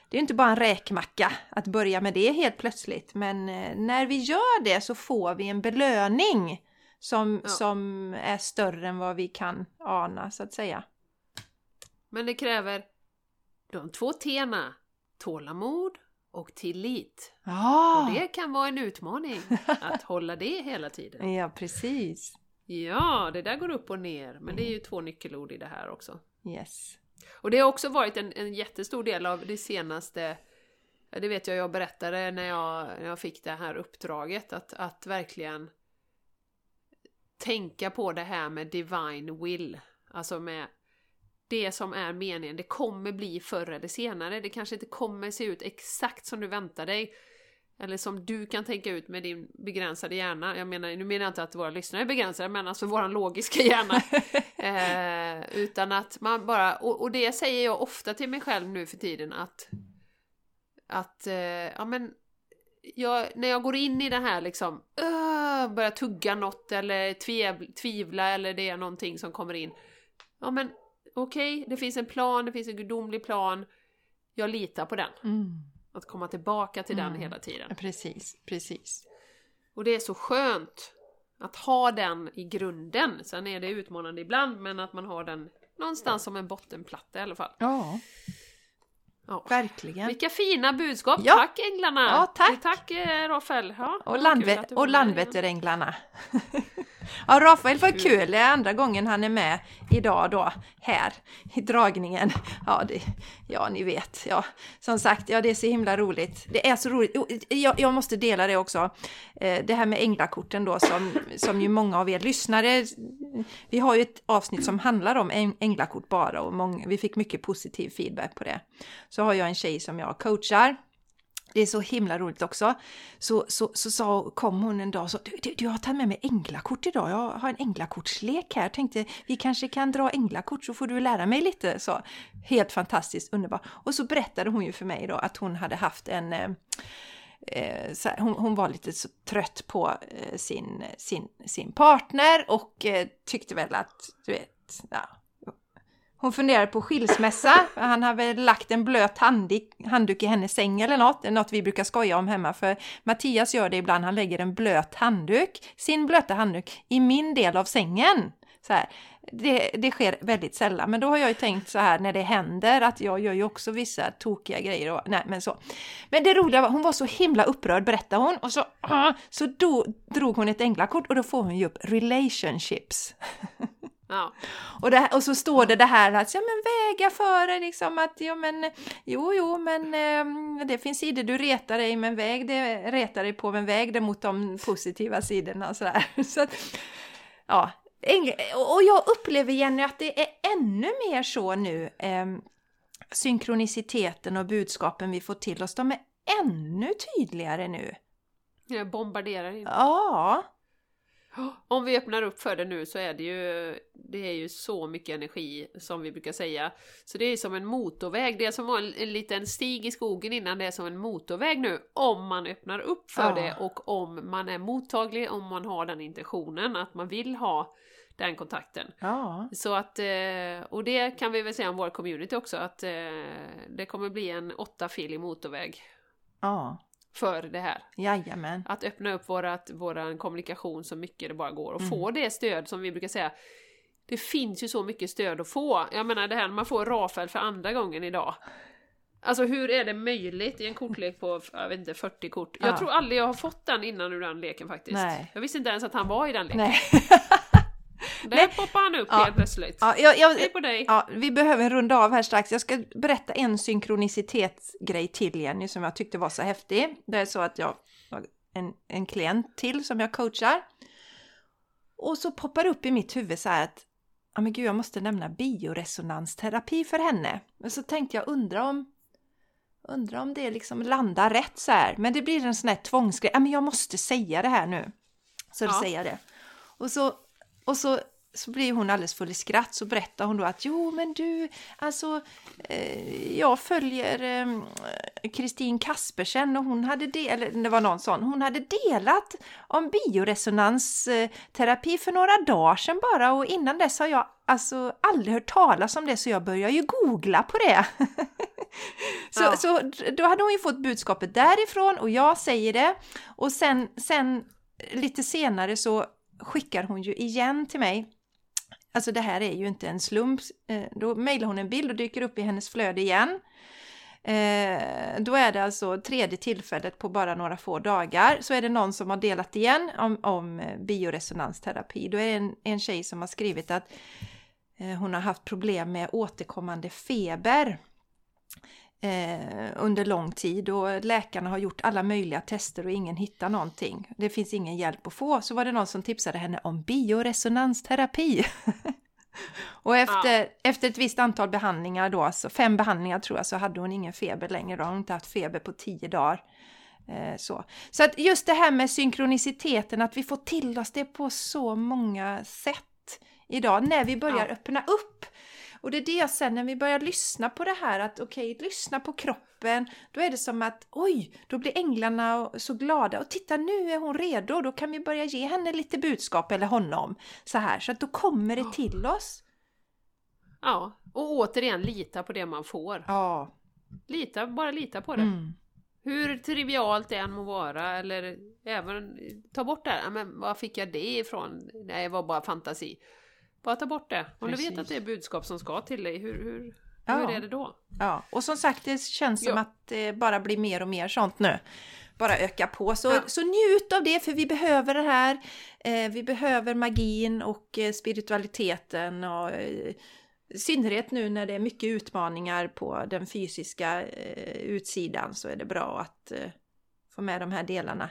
det är inte bara en räkmacka att börja med det helt plötsligt. Men eh, när vi gör det så får vi en belöning som, Ja. som är större än vad vi kan ana så att säga. Men det kräver de två T'na, tålamod och tillit. Ja, Och det kan vara en utmaning att (laughs) hålla det hela tiden. ja precis. Ja, det där går upp och ner, men det är ju två nyckelord i det här också. Yes. Och det har också varit en, en jättestor del av det senaste det vet jag, jag berättade när jag, när jag fick det här uppdraget, att, att verkligen tänka på det här med divine will. Alltså med det som är meningen. Det kommer bli förr eller senare. Det kanske inte kommer se ut exakt som du väntar dig. Eller som du kan tänka ut med din begränsade hjärna. Jag menar, nu menar jag inte att våra lyssnare är begränsade, men alltså våran logiska hjärna. (laughs) eh, utan att man bara, och, och det säger jag ofta till mig själv nu för tiden att att, eh, ja men jag, när jag går in i det här liksom, uh, börjar tugga något eller tvev, tvivla eller det är någonting som kommer in. Ja men okej, det finns en plan, det finns en gudomlig plan. Jag litar på den. Mm. Att komma tillbaka till den Mm. hela tiden. Precis, precis. Och det är så skönt att ha den i grunden. Sen är det utmanande ibland, men att man har den någonstans som en bottenplatta i alla fall. Ja, Ja. verkligen. Vilka fina budskap! Ja. Tack änglarna! Ja, tack. Tack eh, Rafael! Ja, Och, landve- och Landvetteränglarna. (laughs) ja, Rafael var Kul. Det är andra gången han är med idag då, här i dragningen. Ja, det, ja ni vet. Ja, som sagt, ja det är så himla roligt. Det är så roligt. Jag, jag måste dela det också. Eh, Det här med änglakorten då som, som ju många av er lyssnare, vi har ju ett avsnitt som handlar om äng- änglakort bara och många, vi fick mycket positiv feedback på det. Så har jag en tjej som jag coachar det är så himla roligt också. Så, så, så sa, kom hon en dag och sa du, du, du har tagit med mig änglakort idag. Jag har en änglakortslek här. Tänkte vi kanske kan dra änglakort så får du lära mig lite. Så, helt fantastiskt underbart. Och så berättade hon ju för mig då att hon hade haft en eh, eh så här, hon, hon var lite så trött på eh, sin, sin, sin partner och eh, tyckte väl att, du vet, ja, hon funderade på skilsmässa. Han hade lagt en blöt handduk, handduk i hennes säng eller något. Det är något vi brukar skoja om hemma för Mattias gör det ibland. Han lägger en blöt handduk, sin blöta handduk, i min del av sängen. Så här. Det, det sker väldigt sällan, men då har jag ju tänkt så här när det händer att jag gör ju också vissa tokiga grejer. Och, nej, men så. Men det roliga var, hon var så himla upprörd berättade hon och så, ah, så då drog hon ett änglakort och då får hon ju upp relationships. (laughs) Ja. Och, det, och så står det det här att ja, men väga före liksom att ja, men, jo jo men eh, det finns sidor du retar dig men väg det retar dig på men väg det mot de positiva sidorna och sådär. (laughs) Så att, ja, och jag upplever Jenny att det är ännu mer så nu eh, synkroniciteten och budskapen vi får till oss, de är ännu tydligare nu. Jag bombarderar in. Ja, Om vi öppnar upp för det nu så är det ju, det är ju så mycket energi som vi brukar säga. Så det är som en motorväg, det är som en, en liten stig i skogen innan det är som en motorväg nu. Om man öppnar upp för Ja. det och om man är mottaglig, om man har den intentionen att man vill ha den kontakten. ja, Så att, eh, och det kan vi väl säga om vår community också, att eh, det kommer bli en åttafilig motorväg ja. För det här. Jajamän. Att öppna upp vårat, våran kommunikation så mycket det bara går och Mm. få det stöd som vi brukar säga. Det finns ju så mycket stöd att få. Jag menar det här när man får Rafael för andra gången idag. Alltså hur är det möjligt i en kortlek på, jag vet inte, 40 kort? Jag Ja. tror aldrig jag har fått den innan ur den leken faktiskt. Nej. Jag visste inte ens att han var i den leken. Nej. (laughs) Där poppar han upp Ja. helt plötsligt. Ja, jag, jag, Hej på dig! Ja, vi behöver runda av här strax. Jag ska berätta en synkronicitetsgrej till Jenny som jag tyckte var så häftig. Det är så att jag har en, en klient till som jag coachar. Och så poppar upp i mitt huvud så här att ja men gud, jag måste nämna bioresonansterapi för henne. Men så tänkte jag undra om undra om det liksom landar rätt så här. Men det blir en sån här tvångsgrej. Ja, men jag måste säga det här nu. Så Ja. säger jag det. Och så, och så, så blir hon alldeles full i skratt. Så berättar hon då att jo, men du, alltså, eh, jag följer eh, Kristin Kaspersen och hon hade del, eller det var någon sån, hon hade delat om bioresonansterapi för några dagar sedan bara och innan dess har jag alltså aldrig hört talas om det så jag börjar ju googla på det. (laughs) så, Ja. så då hade hon ju fått budskapet därifrån och jag säger det och sen, sen lite senare så skickar hon ju igen till mig. Alltså det här är ju inte en slump. Eh, då mejlar hon en bild och dyker upp i hennes flöde igen. Eh, då är det alltså tredje tillfället på bara några få dagar. Så är det någon som har delat igen om, om eh, bioresonansterapi. Då är det en, en tjej som har skrivit att eh, hon har haft problem med återkommande feber under lång tid och läkarna har gjort alla möjliga tester och ingen hittar någonting. Det finns ingen hjälp att få. Så var det någon som tipsade henne om bioresonansterapi. (laughs) och efter, efter ett visst antal behandlingar då, alltså fem behandlingar tror jag, så hade hon ingen feber längre. Då har hon inte haft feber på tio dagar. Eh, så. så att just det här med synkroniciteten, att vi får till oss det på så många sätt idag när vi börjar Ja. öppna upp. Och det är det sen när vi börjar lyssna på det här att okej, lyssna på kroppen. Då är det som att oj, då blir änglarna så glada och titta nu är hon redo. Då kan vi börja ge henne lite budskap eller honom så här så att då kommer det till oss. Ja, och återigen lita på det man får. Ja. Lita, bara lita på det. Mm. Hur trivialt det än må vara, eller även ta bort det här, "Ja, men var fick jag det ifrån? Nej, det var bara fantasi. Bara ta bort det. Om du Precis. vet att det är budskap som ska till dig, hur, hur, Ja. hur är det då? Ja, och som sagt det känns som Ja. att det bara blir mer och mer sånt nu. Bara öka på. Så, Ja. så njut av det för vi behöver det här. Eh, vi behöver magin och eh, spiritualiteten och eh, i synnerhet nu när det är mycket utmaningar på den fysiska eh, utsidan så är det bra att eh, få med de här delarna.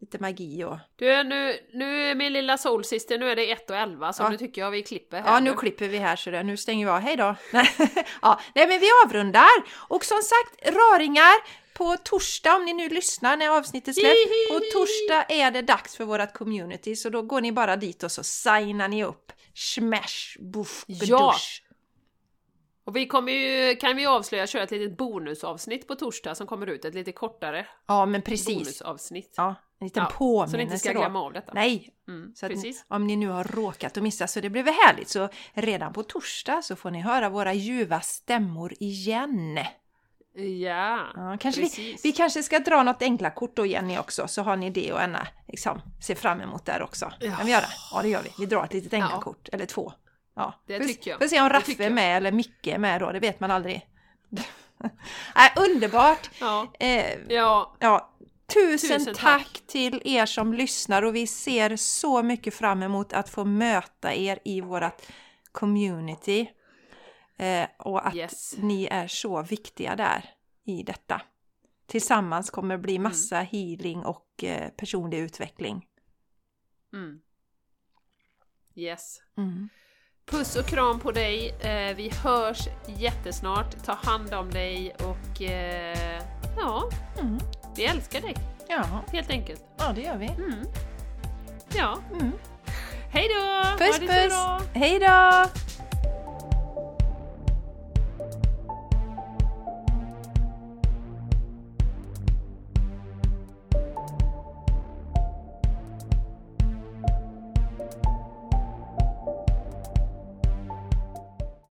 Lite magi och... Du, nu, nu är min lilla soulsister, nu är det 1 och 11 så Ja. nu tycker jag vi klipper här. Ja, nu klipper vi här så det, nu stänger vi av. Hej då! Nej, (laughs) ja, nej, men vi avrundar. Och som sagt, raringar, på torsdag, om ni nu lyssnar när avsnittet släpps, på torsdag är det dags för vårt community, så då går ni bara dit och så signar ni upp. Smash, buff, Ja. bedusch. Och vi kommer ju, kan vi avslöja, köra ett litet bonusavsnitt på torsdag som kommer ut, ett lite kortare Ja, men precis. bonusavsnitt. Ja, en liten Ja, påminnelse så ni inte ska då. glömma av detta. Nej, Mm, så att ni, om ni nu har råkat att missa så det väl härligt. Så redan på torsdag så får ni höra våra ljuva stämmor igen. Ja, Ja, kanske vi, precis. vi kanske ska dra något enkla kort då Jenny också, så har ni det och ena liksom, se fram emot där också. Ja. Kan vi göra? Ja, det gör vi. Vi drar ett litet enkla Ja. kort, eller två. Ja. Det Får- tycker jag. Får se om Raffe är med eller Micke är med då, det vet man aldrig. (laughs) Nej, underbart! Ja, Eh, ja, ja, tusen, Tusen tack. tack. till er som lyssnar och vi ser så mycket fram emot att få möta er i vårt community. Eh, och att Yes. ni är så viktiga där i detta. Tillsammans kommer det bli massa healing och eh, personlig utveckling. mm. Yes. Mm. Puss och kram på dig. Eh, vi hörs jättesnart. Ta hand om dig och eh, ja, Mm. Vi älskar dig Ja, helt enkelt. ja, det gör vi. Mm. Ja, Mm. hej då! Puss puss! Hej då!